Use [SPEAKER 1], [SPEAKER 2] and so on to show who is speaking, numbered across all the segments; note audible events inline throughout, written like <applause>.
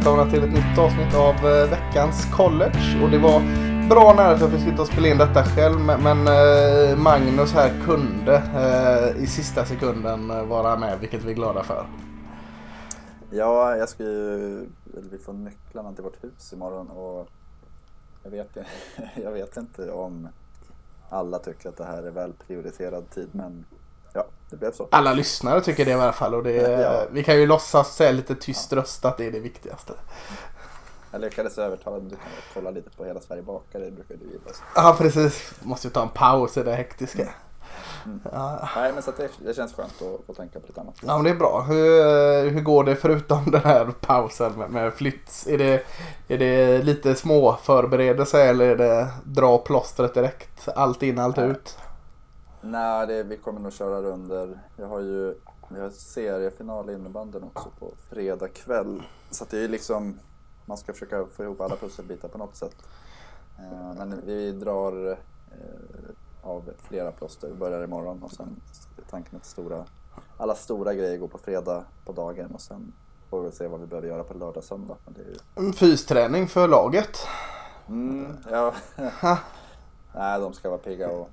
[SPEAKER 1] Välkomna till ett nytt avsnitt av eh, veckans college. Och det var bra nära att jag fick sitta och spela in detta själv. Men eh, Magnus här kunde eh, i sista sekunden vara med, vilket vi är glada för.
[SPEAKER 2] Ja, jag ska ju, eller vi får nycklarna till vårt hus imorgon och jag vet, <laughs> jag vet inte om alla tycker att det här är väl prioriterad tid men det blev så.
[SPEAKER 1] Alla lyssnare tycker det i alla fall. Och det,
[SPEAKER 2] Ja.
[SPEAKER 1] Vi kan ju låtsas säga lite tyst röst att det är det viktigaste.
[SPEAKER 2] Jag lyckades övertala dig, du kan kolla lite på Hela Sverige bakar, det brukar du gilla.
[SPEAKER 1] Ja, precis. Måste ju ta en paus i det hektiska.
[SPEAKER 2] Mm.
[SPEAKER 1] Ja,
[SPEAKER 2] Nej, men så att det, det känns skönt att få tänka på lite annat.
[SPEAKER 1] Ja men det är bra. Hur, hur går det förutom den här pausen med, med flytt? Är det, är det lite små förberedelser eller är det dra plåstret direkt? Allt in, allt
[SPEAKER 2] Nej.
[SPEAKER 1] ut?
[SPEAKER 2] Nej, det, vi kommer nog köra under. Jag har ju vi har seriefinal i innebandyn också på fredag kväll. Så det är liksom, man ska försöka få ihop alla pusselbitar på något sätt. Eh, Men vi drar eh, av flera plåster, vi börjar imorgon och sen tanken att stora, alla stora grejer går på fredag på dagen och sen får vi se vad vi behöver göra på lördag söndag. Men det är ju...
[SPEAKER 1] Fysträning för laget.
[SPEAKER 2] mm, ja. Nej, de ska vara pigga och,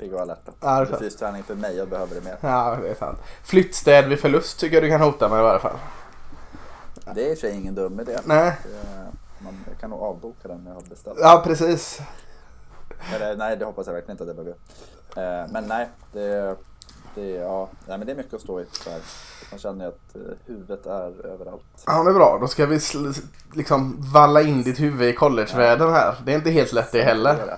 [SPEAKER 2] pigga och alerta.
[SPEAKER 1] Ja, sant.
[SPEAKER 2] fysträning för mig, jag behöver det mer.
[SPEAKER 1] Ja, det är sant. Flyttstäd vid förlust tycker jag du kan hota med i alla fall.
[SPEAKER 2] Det är i sig ingen dum idé.
[SPEAKER 1] Nej.
[SPEAKER 2] Det- Man jag kan nog avboka den jag har beställt.
[SPEAKER 1] Ja, precis.
[SPEAKER 2] Eller, nej, det hoppas jag verkligen inte att det behöver. Eh, Men nej, det, det, ja, nej, men det är mycket att stå i. Så här. Man känner att eh, huvudet är överallt.
[SPEAKER 1] Ja, det är bra. Då ska vi liksom valla in ditt huvud i collegevärlden här. Det är inte helt lätt det heller.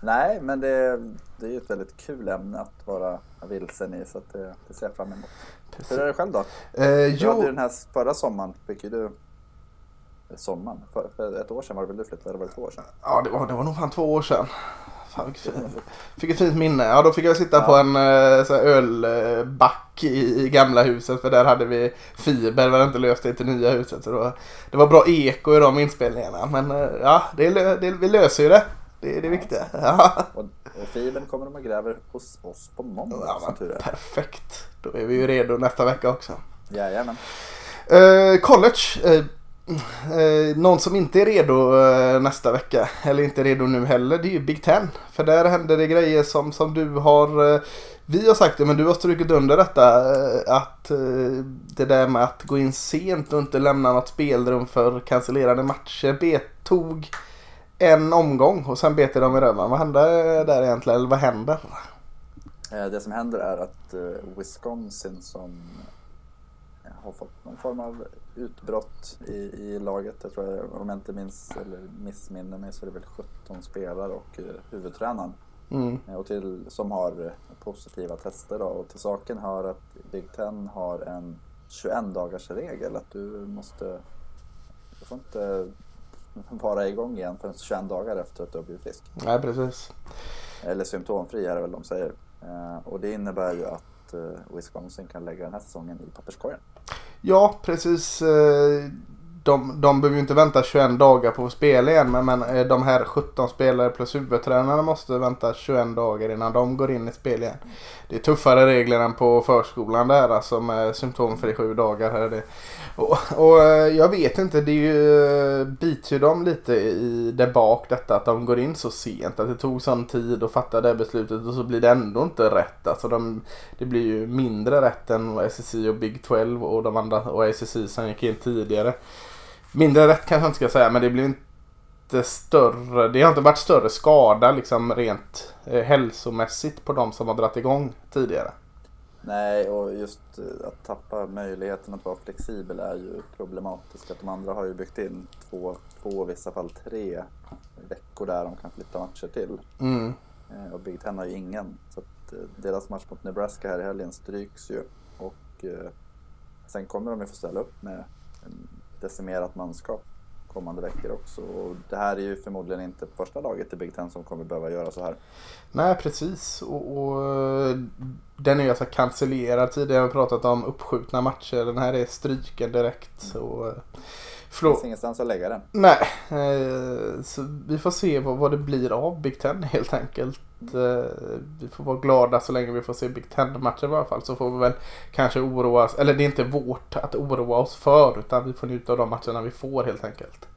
[SPEAKER 2] Nej, men det, det är ju ett väldigt kul ämne att vara vilsen i. Så det, det ser jag fram emot. Hur är det själv då?
[SPEAKER 1] Eh,
[SPEAKER 2] Du hade ju
[SPEAKER 1] jo,
[SPEAKER 2] den här förra sommaren, fick ju du eller Sommaren? För, för ett år sedan var det väl du flyttade? Eller var det två år sedan?
[SPEAKER 1] Ja, det var, det var nog fan två år sedan. Fan, fint, fick ett fint minne. Ja, då fick jag sitta
[SPEAKER 2] Ja.
[SPEAKER 1] på en eh, så här ölback i, i gamla huset. För där hade vi fiber. Vi hade inte löst det till nya huset. Så det var, det var bra eko i de inspelningarna. Men eh, ja, det, det, vi löser ju det. Det är det viktiga. <laughs> Ja.
[SPEAKER 2] Och, och fibern kommer de och gräver hos oss på måndag
[SPEAKER 1] Ja, perfekt. Då är vi ju redo nästa vecka också.
[SPEAKER 2] Jajamän.
[SPEAKER 1] Eh, college. Eh, eh, någon som inte är redo eh, nästa vecka, eller inte redo nu heller, det är ju Big Ten. För där händer det grejer som, som du har, eh, vi har sagt det, men du har strukit under detta. Eh, att eh, det där med att gå in sent och inte lämna något spelrum för cancellerade matcher bet, tog en omgång och sen bet de i röven. Vad hände där egentligen? Eller vad händer?
[SPEAKER 2] Eh, Det som händer är att eh, Wisconsin som eh, har fått någon form av utbrott i, i laget. Jag tror, om jag inte minns eller missminner mig så är det väl 17 spelare och huvudtränaren.
[SPEAKER 1] Mm.
[SPEAKER 2] Och till, som har positiva tester. Då. Och till saken hör att Big Ten har en 21 dagars regel. Att du måste, du får inte vara igång igen förrän 21 dagar efter att du har blivit frisk.
[SPEAKER 1] Nej, precis.
[SPEAKER 2] Eller symptomfri är det väl de säger. Eh, och det innebär ju att eh, Wisconsin kan lägga den här säsongen i papperskorgen.
[SPEAKER 1] Ja, precis. De, de behöver ju inte vänta 21 dagar på att spela igen. Men, men eh, de här 17 spelare plus huvudtränarna måste vänta 21 dagar innan de går in i spel igen. Det är tuffare regler än på förskolan där. Alltså med symptomfri sju dagar. Här är det. Och, och eh, jag vet inte. Det är ju, eh, biter ju dem lite i det bak detta. Att de går in så sent. Att det tog sån tid att fatta det beslutet. Och så blir det ändå inte rätt. Alltså de, det blir ju mindre rätt än SSI och Big 12 och de andra och SSI som gick in tidigare. Mindre rätt kanske jag inte ska säga men det blir inte större. Det har inte varit större skada liksom rent eh, hälsomässigt på de som har dragit igång tidigare.
[SPEAKER 2] Nej, och just eh, att tappa möjligheten att vara flexibel är ju problematiskt. Att de andra har ju byggt in två, två i vissa fall tre veckor där de kan flytta matcher till.
[SPEAKER 1] Mm.
[SPEAKER 2] Eh, Och Big Ten har ju ingen. Så eh, deras match mot Nebraska här i helgen stryks ju. Och eh, sen kommer de ju få ställa upp med en decimerat manskap kommande veckor också. Och det här är ju förmodligen inte första laget i Big Ten som kommer behöva göra så här.
[SPEAKER 1] Nej precis. Och, och den är ju alltså cancellerad tidigare. Vi har pratat om uppskjutna matcher. Den här är stryken direkt. Och, eh, Förlåt.
[SPEAKER 2] finns ingenstans att lägga den.
[SPEAKER 1] Nej, eh, så vi får se vad, vad det blir av Big Ten helt enkelt. Eh, vi får vara glada så länge vi får se Big Ten-matcher i alla fall. Så får vi väl kanske oroa oss, eller det är inte vårt att oroa oss för utan vi får njuta av de matcherna vi får helt enkelt.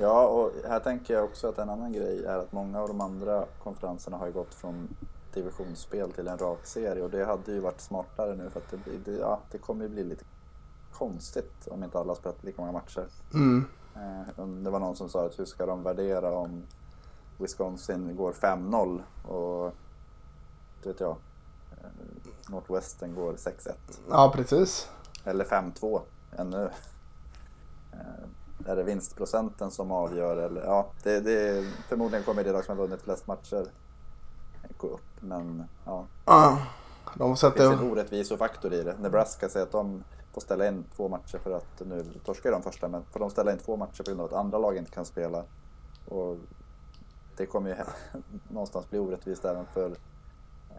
[SPEAKER 2] Ja, och här tänker jag också att en annan grej är att många av de andra konferenserna har ju gått från divisionsspel till en rak serie och det hade ju varit smartare nu för att det, det, ja, det kommer ju bli lite konstigt om inte alla har spelat lika många matcher.
[SPEAKER 1] Mm.
[SPEAKER 2] Eh, Det var någon som sa att hur ska de värdera om Wisconsin går 5-0 och det vet jag, eh, Northwestern går 6-1
[SPEAKER 1] Ja, precis.
[SPEAKER 2] eller 5-2 ännu. Eh, Är det vinstprocenten som avgör eller ja, det, det, förmodligen kommer det lag som har vunnit flest matcher gå upp men ja,
[SPEAKER 1] Ja, de får
[SPEAKER 2] det finns en orättvisofaktor i det. Nebraska säger att de får ställa in två matcher för att nu torskar de första men får de ställa in två matcher på grund av att andra lag inte kan spela. Och det kommer ju <laughs> någonstans bli orättvist även för eh,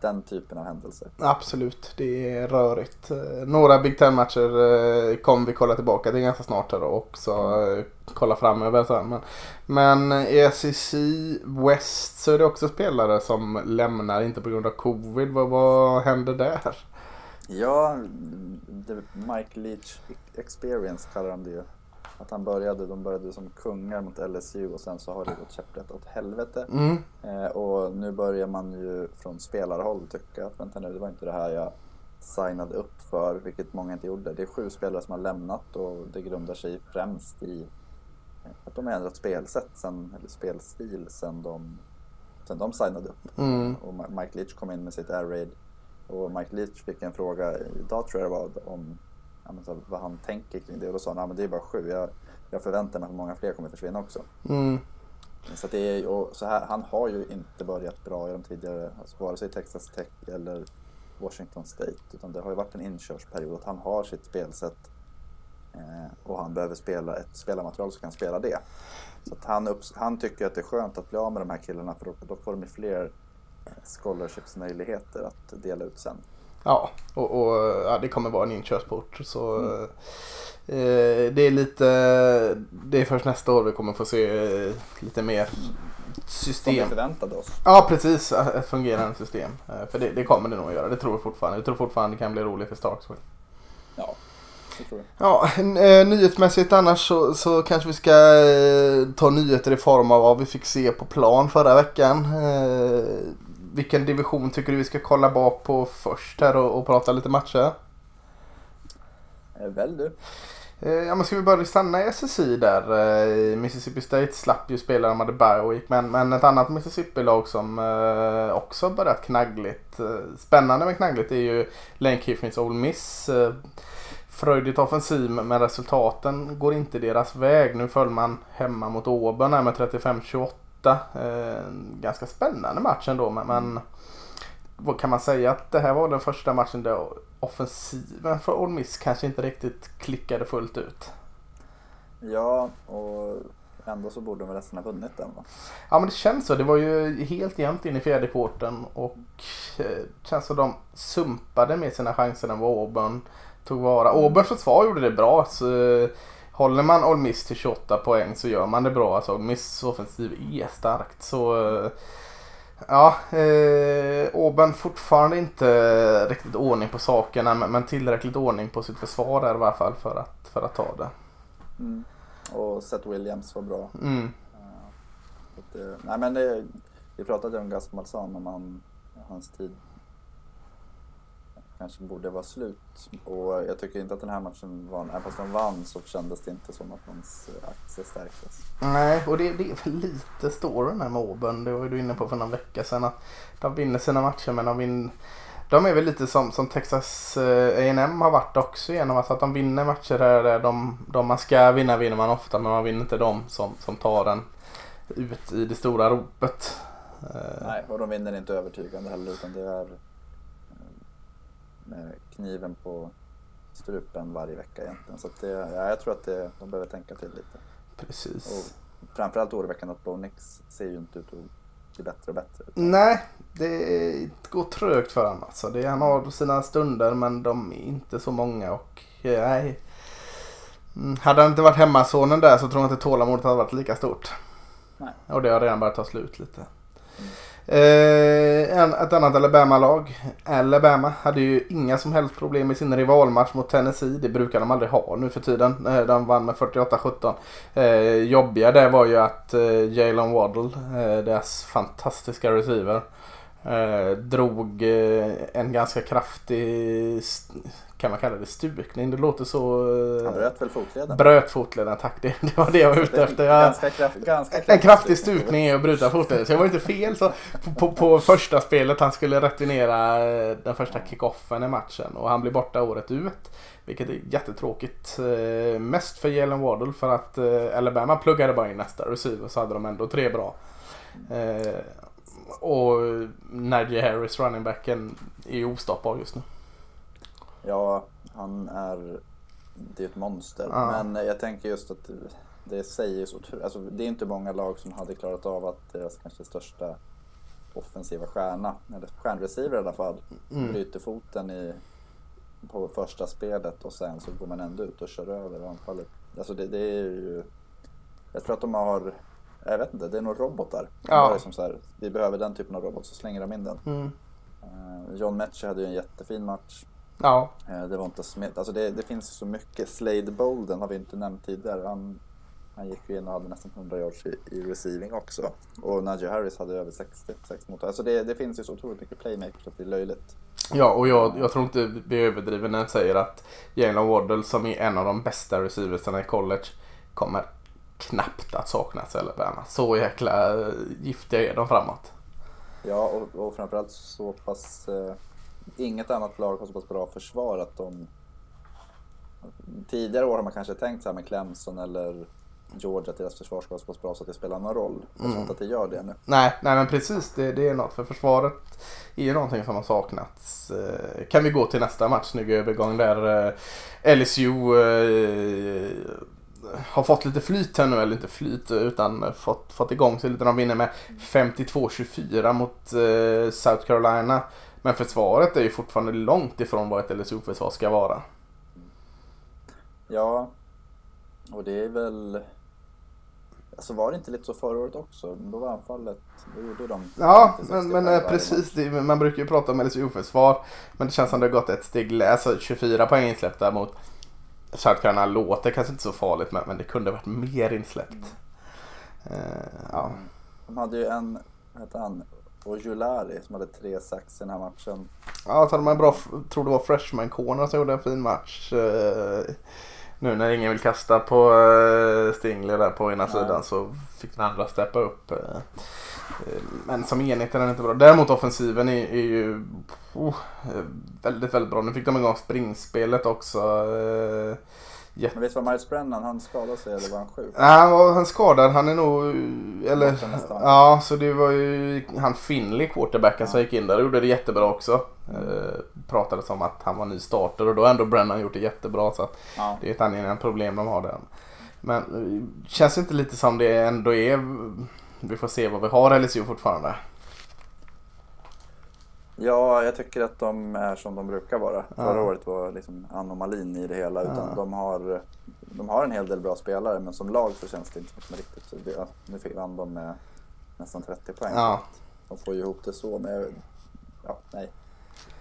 [SPEAKER 2] den typen av händelser.
[SPEAKER 1] Absolut, det är rörigt. Eh, några Big Ten-matcher eh, kommer vi kolla tillbaka till ganska snart här och också kolla framöver sen. Men, men i SEC West så är det också spelare som lämnar, inte på grund av covid. Vad, vad händer där?
[SPEAKER 2] Ja, Mike Leach experience kallar de det ju. Att han började, de började som kungar mot LSU och sen så har det gått käpprätt åt helvete.
[SPEAKER 1] Mm.
[SPEAKER 2] Eh, och nu börjar man ju från spelarhåll tycka att vänta nu, det var inte det här jag signade upp för, vilket många inte gjorde. Det är sju spelare som har lämnat och det grundar sig främst i att de har ändrat spelsätt sen, eller spelstil sen de, sen de signade upp.
[SPEAKER 1] Mm.
[SPEAKER 2] Och Mike Leach kom in med sitt air raid och Mike Leach fick en fråga idag tror jag det var om ja, så, vad han tänker kring det och då sa han att det är bara sju. Jag, jag förväntar mig att många fler kommer försvinna också.
[SPEAKER 1] Mm.
[SPEAKER 2] Så, det är, och så här, han har ju inte börjat bra i de tidigare, alltså vare sig Texas Tech eller Washington State. Utan det har ju varit en inkörsperiod att han har sitt spelsätt eh, och han behöver spela ett spelarmaterial som kan spela det. Så han, upps- han tycker att det är skönt att bli av med de här killarna för då, då får de fler scholarships-möjligheter att dela ut sen.
[SPEAKER 1] Ja, och, och ja, det kommer vara en inkörsport. Så eh, det är lite, det är först nästa år vi kommer få se eh, lite mer
[SPEAKER 2] Som vi
[SPEAKER 1] system.
[SPEAKER 2] förväntade oss.
[SPEAKER 1] Ja precis, ett fungerande system. Eh, För det, det kommer det nog att göra, det tror jag fortfarande. Jag tror fortfarande det kan bli roligt för Starksville.
[SPEAKER 2] Ja, det tror jag.
[SPEAKER 1] Ja, eh, nyhetsmässigt annars så, så kanske vi ska eh, ta nyheter i form av vad vi fick se på plan förra veckan. Vilken division tycker du vi ska kolla bak på först här och, och prata lite matcher?
[SPEAKER 2] Eh, Väl du?
[SPEAKER 1] Eh, ja men ska vi börja stanna i SSI där? Eh, Mississippi State slapp ju spela de hade week men, men ett annat Mississippi-lag som också börjat knaggligt. Spännande med knaggligt är ju Lane Kiffins Ole Miss. Fröjdigt offensiv men resultaten går inte deras väg. Nu föll man hemma mot Auburn här med 35-28. Eh, ganska spännande match ändå men, men vad kan man säga att det här var den första matchen där offensiven för Ole Miss kanske inte riktigt klickade fullt ut.
[SPEAKER 2] Ja, och ändå så borde de väl nästan ha vunnit den va?
[SPEAKER 1] Ja men det känns så. Det var ju helt jämnt in i fjärde kvarten och eh, känns som de sumpade med sina chanser än vad Auburn tog vara. Auburns försvar gjorde det bra. Så, eh, håller man Ole Miss till 28 poäng så gör man det bra. Alltså, Ole Miss offensiv är starkt. Så eh, ja, eh, Auburn fortfarande inte riktigt ordning på sakerna men, men tillräckligt ordning på sitt försvar där i alla fall för att, för att ta det.
[SPEAKER 2] Mm. Och Seth Williams var bra.
[SPEAKER 1] Mm.
[SPEAKER 2] Så att det, nej men det, vi pratade om Gus Malzahn om han, hans tid kanske borde vara slut. Och jag tycker inte att den här matchen var, även fast de vann så kändes det inte som att hans aktie stärktes.
[SPEAKER 1] Nej, och det, det är väl lite storyn här med Auburn. Det var du inne på för någon vecka sedan. Att de vinner sina matcher men de vinner... De är väl lite som, som Texas eh, A&M har varit också genom att de vinner matcher där, de, de man ska vinna vinner man ofta men man vinner inte de som, som tar den ut i det stora ropet. Eh,
[SPEAKER 2] Nej, och de vinner inte övertygande heller utan det är eh, kniven på strupen varje vecka egentligen. Så det, ja, jag tror att det, de behöver tänka till lite.
[SPEAKER 1] Precis.
[SPEAKER 2] Och framförallt oroväckande att Bo Nix ser ju inte ut att bli bättre och bättre.
[SPEAKER 1] Nej, det går trögt för honom. Alltså. Det, han har sina stunder men de är inte så många och eh, nej. Mm. Hade han inte varit hemmasonen där så tror jag inte tålamodet hade varit lika stort.
[SPEAKER 2] Nej.
[SPEAKER 1] Och det har redan börjat ta slut lite. Eh, en, ett annat Alabama-lag, Alabama, hade ju inga som helst problem i sin rivalmatch mot Tennessee. Det brukar de aldrig ha nu för tiden. Eh, de vann med 48-17. Eh, jobbiga där var ju att eh, Jalen Waddle, eh, deras fantastiska receiver, eh, drog eh, en ganska kraftig, kan man kalla det stukning? Det låter så... eh,
[SPEAKER 2] Han bröt väl fotleden?
[SPEAKER 1] Bröt fotleden, tack. Det, det var det jag var ute efter. Jag,
[SPEAKER 2] Ganska, kraft, ganska
[SPEAKER 1] en kraftig stukning är att bryta fotleden. Så jag var inte fel. Så på, på, första spelet han skulle returnera eh, den första kickoffen i matchen. Och han blir borta året ut. Vilket är jättetråkigt. Eh, mest för Jalen Waddle för att Alabama pluggade bara in nästa receiver så hade de ändå tre bra. Och Najee Harris, running backen, är ju ostoppbar just nu.
[SPEAKER 2] Ja, han är... Det är ett monster.
[SPEAKER 1] Ja.
[SPEAKER 2] Men jag tänker just att det säger så otroligt... Alltså, det är inte många lag som hade klarat av att deras kanske största offensiva stjärna, eller stjärnreceiver i alla fall,
[SPEAKER 1] Mm.
[SPEAKER 2] bryter foten i, på första spelet och sen så går man ändå ut och kör över anfallet. Alltså det, det är ju... Jag tror att de har... Jag vet inte, det är nog robotar.
[SPEAKER 1] Ja.
[SPEAKER 2] Det är som så här, vi behöver den typen av robot, så slänger de in den.
[SPEAKER 1] Mm.
[SPEAKER 2] Eh, John Metcher hade ju en jättefin match.
[SPEAKER 1] Ja,
[SPEAKER 2] Eh, Det var inte Smith. Alltså det, det finns så mycket. Slade Bolden har vi inte nämnt tidigare. Han, han gick ju in och hade nästan 100 yards i, i receiving också. Och Najee Harris hade över 60 sex mot. Alltså det, det finns ju så otroligt mycket playmakers att det är löjligt.
[SPEAKER 1] Ja, och jag, jag tror inte vi överdriver när jag säger att Jalen Waddle som är en av de bästa receiversarna i college kommer knappt att saknas Alabama. Så jäkla eh, giftiga är de framåt.
[SPEAKER 2] Ja, och, och framförallt så pass... Eh, inget annat lag har så pass bra försvar att de... Tidigare år har man kanske tänkt så här med Clemson eller Georgia att deras försvar ska vara så pass bra så att det spelar någon roll. Jag tror inte att det gör det nu.
[SPEAKER 1] Nej, nej men precis. Det, det är något. För försvaret är ju någonting som har saknats. Eh, Kan vi gå till nästa match? Snygg övergång där. eh, LSU eh, har fått lite flyt här nu. Eller inte flyt utan fått, fått igång sig lite. De vinner med 52-24 mot South Carolina. Men försvaret är ju fortfarande långt ifrån vad ett LSU-försvar ska vara.
[SPEAKER 2] Ja, och det är väl... Alltså var det inte lite så förra året också? Då var anfallet, då gjorde de...
[SPEAKER 1] Ja,
[SPEAKER 2] 50-60
[SPEAKER 1] men, men eh, precis. Det, man brukar ju prata om LSU-försvar. Men det känns som det har gått ett steg lägre. Alltså 24 poäng insläppta mot South Carolina låter kanske inte så farligt men, men det kunde varit mer insläppt. Eh, ja.
[SPEAKER 2] De hade ju en, vad hette han, Ojulari som hade tre sax i den här matchen.
[SPEAKER 1] ja, så hade man en bra, tror det var freshman corner som gjorde en fin match. Eh, nu när ingen vill kasta på eh, Stingley där på ena
[SPEAKER 2] Nej.
[SPEAKER 1] sidan så fick den andra steppa upp. Eh, men som enhet är den inte bra. Däremot offensiven är, är ju oh, väldigt, väldigt bra. Nu fick de igång springspelet också. Eh,
[SPEAKER 2] Men visst var Miles Brennan, han skadade sig eller var han sjuk?
[SPEAKER 1] Nej, han var han skadad. Han är nog... Eller... Ja, så det var ju han Finley, quarterbacken, som gick in där och gjorde det jättebra också. Eh, pratades om att han var ny starter och då har ändå Brennan gjort det jättebra. Så
[SPEAKER 2] Ja.
[SPEAKER 1] det är ett angenämt problem de har där. Men eh, känns inte lite som det ändå är... Vi får se vad vi har LSU fortfarande.
[SPEAKER 2] Ja, jag tycker att de är som de brukar vara.
[SPEAKER 1] Ja.
[SPEAKER 2] Förra året var liksom anomalin i det hela. Utan
[SPEAKER 1] Ja.
[SPEAKER 2] de, har, de har en hel del bra spelare men som lag så känns det inte som att de riktigt... det- Nu fick vann de med nästan 30 poäng.
[SPEAKER 1] Ja.
[SPEAKER 2] De får ju ihop det så, men jag, ja, nej.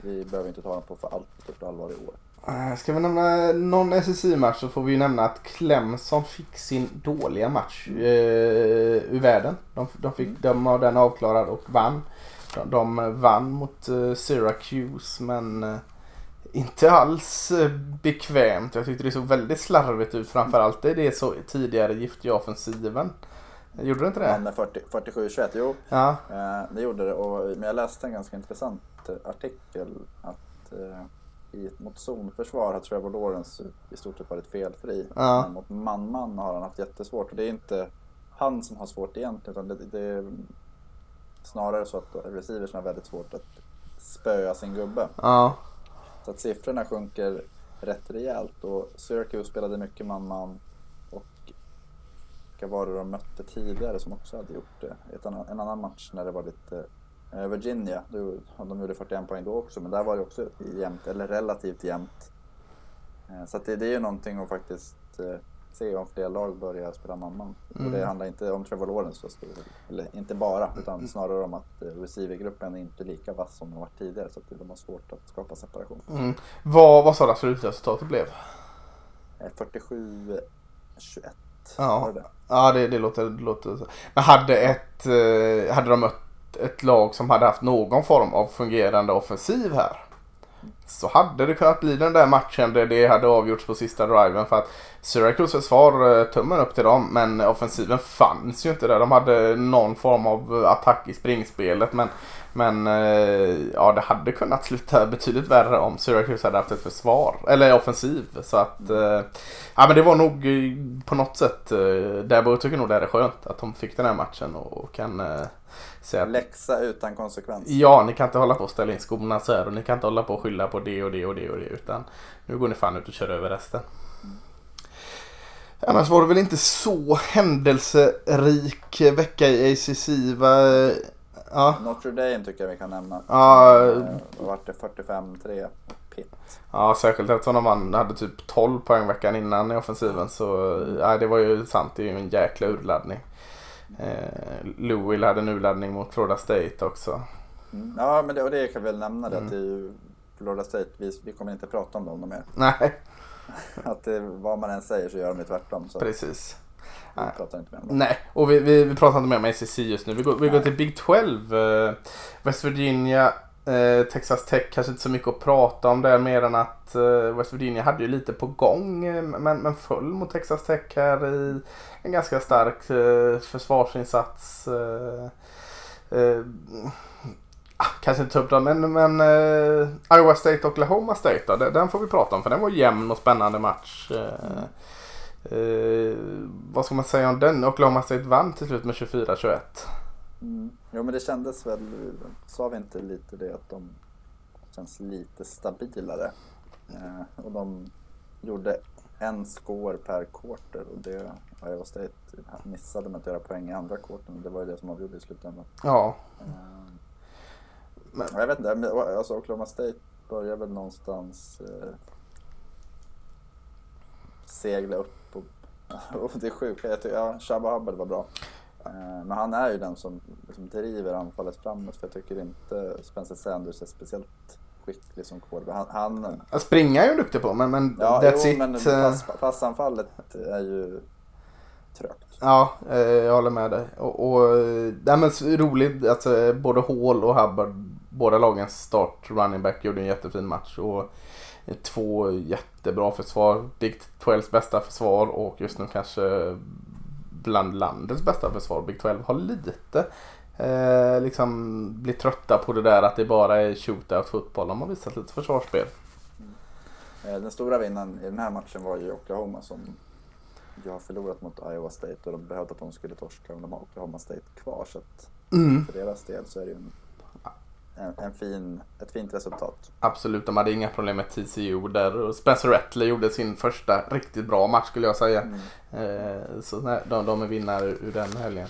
[SPEAKER 2] Vi behöver inte ta dem på för allt stort allvar i år.
[SPEAKER 1] Eh, Ska vi nämna någon SSI-match så får vi ju nämna att Clemson fick sin dåliga match eh, ur världen. De, de, fick, de har den avklarad och vann. De, de vann mot eh, Syracuse men eh, inte alls eh, bekvämt. Jag tyckte det såg väldigt slarvigt ut. Framförallt är det så tidigare giftiga offensiven. Gjorde det inte
[SPEAKER 2] Men
[SPEAKER 1] det?
[SPEAKER 2] 40 47-21, jo,
[SPEAKER 1] Ja.
[SPEAKER 2] det gjorde det. Och, men jag läste en ganska intressant artikel att eh, i, mot zonförsvar har Trevor Lawrence i stort sett varit felfri.
[SPEAKER 1] Ja.
[SPEAKER 2] Men mot man-man har han haft jättesvårt. Och det är inte han som har svårt egentligen, utan det, det snarare så att receivers har väldigt svårt att spöa sin gubbe.
[SPEAKER 1] Ja.
[SPEAKER 2] Så att siffrorna sjunker rätt rejält och Syracuse spelade mycket man-man och vilka var det de mötte tidigare som också hade gjort det? Ett annan, en annan match när det var lite eh, Virginia, då, de gjorde 41 poäng då också men där var det också jämnt, eller relativt jämnt. Eh, Så det, det är ju någonting att faktiskt eh, se om fler lag börjar spela man
[SPEAKER 1] Mm.
[SPEAKER 2] Och det handlar inte om Trevor Lawrence, eller inte bara, utan snarare om att eh, receivergruppen är inte lika vass som de varit tidigare. Så att de har svårt att skapa separation.
[SPEAKER 1] Mm. Vad, vad sa du att slutresultatet blev?
[SPEAKER 2] Eh, 47-21
[SPEAKER 1] Ja.
[SPEAKER 2] var det.
[SPEAKER 1] Ja, det, det, låter, det låter så. Men hade, ett, eh, hade de mött ett lag som hade haft någon form av fungerande offensiv här. Så hade det kunnat bli den där matchen där det hade avgjorts på sista driven. För att Syracuse försvar eh, tummen upp till dem. Men offensiven fanns ju inte där. De hade någon form av attack i springspelet. Men, men eh, ja, det hade kunnat sluta betydligt värre om Syracuse hade haft ett försvar. Eller offensiv. Så att eh, ja, men det var nog eh, på något sätt. Där tycker nog det är skönt att de fick den här matchen och kan säga att
[SPEAKER 2] Läxa utan konsekvens.
[SPEAKER 1] Ja, ni kan inte hålla på och ställa in skorna så här och ni kan inte hålla på och skylla på det och det och det och det utan nu går ni fan ut och kör över resten. Annars var det väl inte så händelserik vecka i ACC va? Ja,
[SPEAKER 2] Notre Dame tycker jag vi kan nämna.
[SPEAKER 1] Ja.
[SPEAKER 2] Vad vart det? 45-3 Pitt.
[SPEAKER 1] ja särskilt eftersom de hade typ 12 poäng veckan innan i offensiven så ja, det var ju sant. Det är ju en jäkla urladdning. Eh, Louisville hade en urladdning mot Florida State också.
[SPEAKER 2] Mm. Ja, men det, och det kan vi väl nämna det
[SPEAKER 1] Mm.
[SPEAKER 2] att det är ju Florida State, vi, vi kommer inte prata om dem mer.
[SPEAKER 1] Nej, <laughs>
[SPEAKER 2] Att det, vad man än säger så gör de ju tvärtom. Så
[SPEAKER 1] precis.
[SPEAKER 2] Vi
[SPEAKER 1] Nej.
[SPEAKER 2] pratar inte mer om dem.
[SPEAKER 1] Nej, och vi, vi, vi pratar inte mer om ACC just nu. Vi går, vi går till Big 12. Eh, West Virginia, eh, Texas Tech. Kanske inte så mycket att prata om där mer än att eh, West Virginia hade ju lite på gång. Men, men föll mot Texas Tech här i en ganska stark försvarsinsats. Ah, kanske inte ta upp dem, men, men eh, Iowa State och Oklahoma State då, den- den får vi prata om för den var jämn och spännande match. Eh, Eh, vad ska man säga om den? Oklahoma State vann till slut med 24-21.
[SPEAKER 2] Mm. Jo men det kändes väl, sa vi inte lite det att de känns lite stabilare. Eh, och de gjorde en score per quarter och det Iowa State missade med att göra poäng i andra quartern. Det var ju det som avgjorde i slutändan.
[SPEAKER 1] Ja,
[SPEAKER 2] Eh,
[SPEAKER 1] Men-
[SPEAKER 2] Jag vet inte, alltså Oklahoma State börjar väl någonstans eh, segla upp och, <laughs> och det är sjukt. Jag tycker, ja, Shabba Hubbard var bra. Eh, men han är ju den som liksom driver anfallet framåt för jag tycker inte Spencer Sanders är speciellt skicklig som quarterback. Han, han,
[SPEAKER 1] att springa är jag duktig på men, men
[SPEAKER 2] ja,
[SPEAKER 1] that's
[SPEAKER 2] jo,
[SPEAKER 1] it.
[SPEAKER 2] men
[SPEAKER 1] Eh,
[SPEAKER 2] pass, passanfallet är ju trögt.
[SPEAKER 1] Ja, eh, jag håller med dig. Och, och nej, men roligt, alltså både Hall och Hubbard, båda lagens start running back gjorde en jättefin match. Och två jättebra försvar. Big 12 bästa försvar och just nu kanske bland landets bästa försvar. Big 12 har lite eh, liksom blivit trötta på det där att det bara är shootout fotboll. De har visat lite försvarsspel.
[SPEAKER 2] Eh, Den stora vinnaren i den här matchen var ju Oklahoma som ju har förlorat mot Iowa State och de behövde att de skulle torska och de har Oklahoma State kvar. Så att
[SPEAKER 1] Mm.
[SPEAKER 2] för deras del så är det ju en, en, en fin, ett fint resultat.
[SPEAKER 1] Absolut, de hade inga problem med TCU där. Och Spencer Rattler gjorde sin första riktigt bra match skulle jag säga.
[SPEAKER 2] Mm.
[SPEAKER 1] Eh, så nej, de, de är vinnare ur den helgen.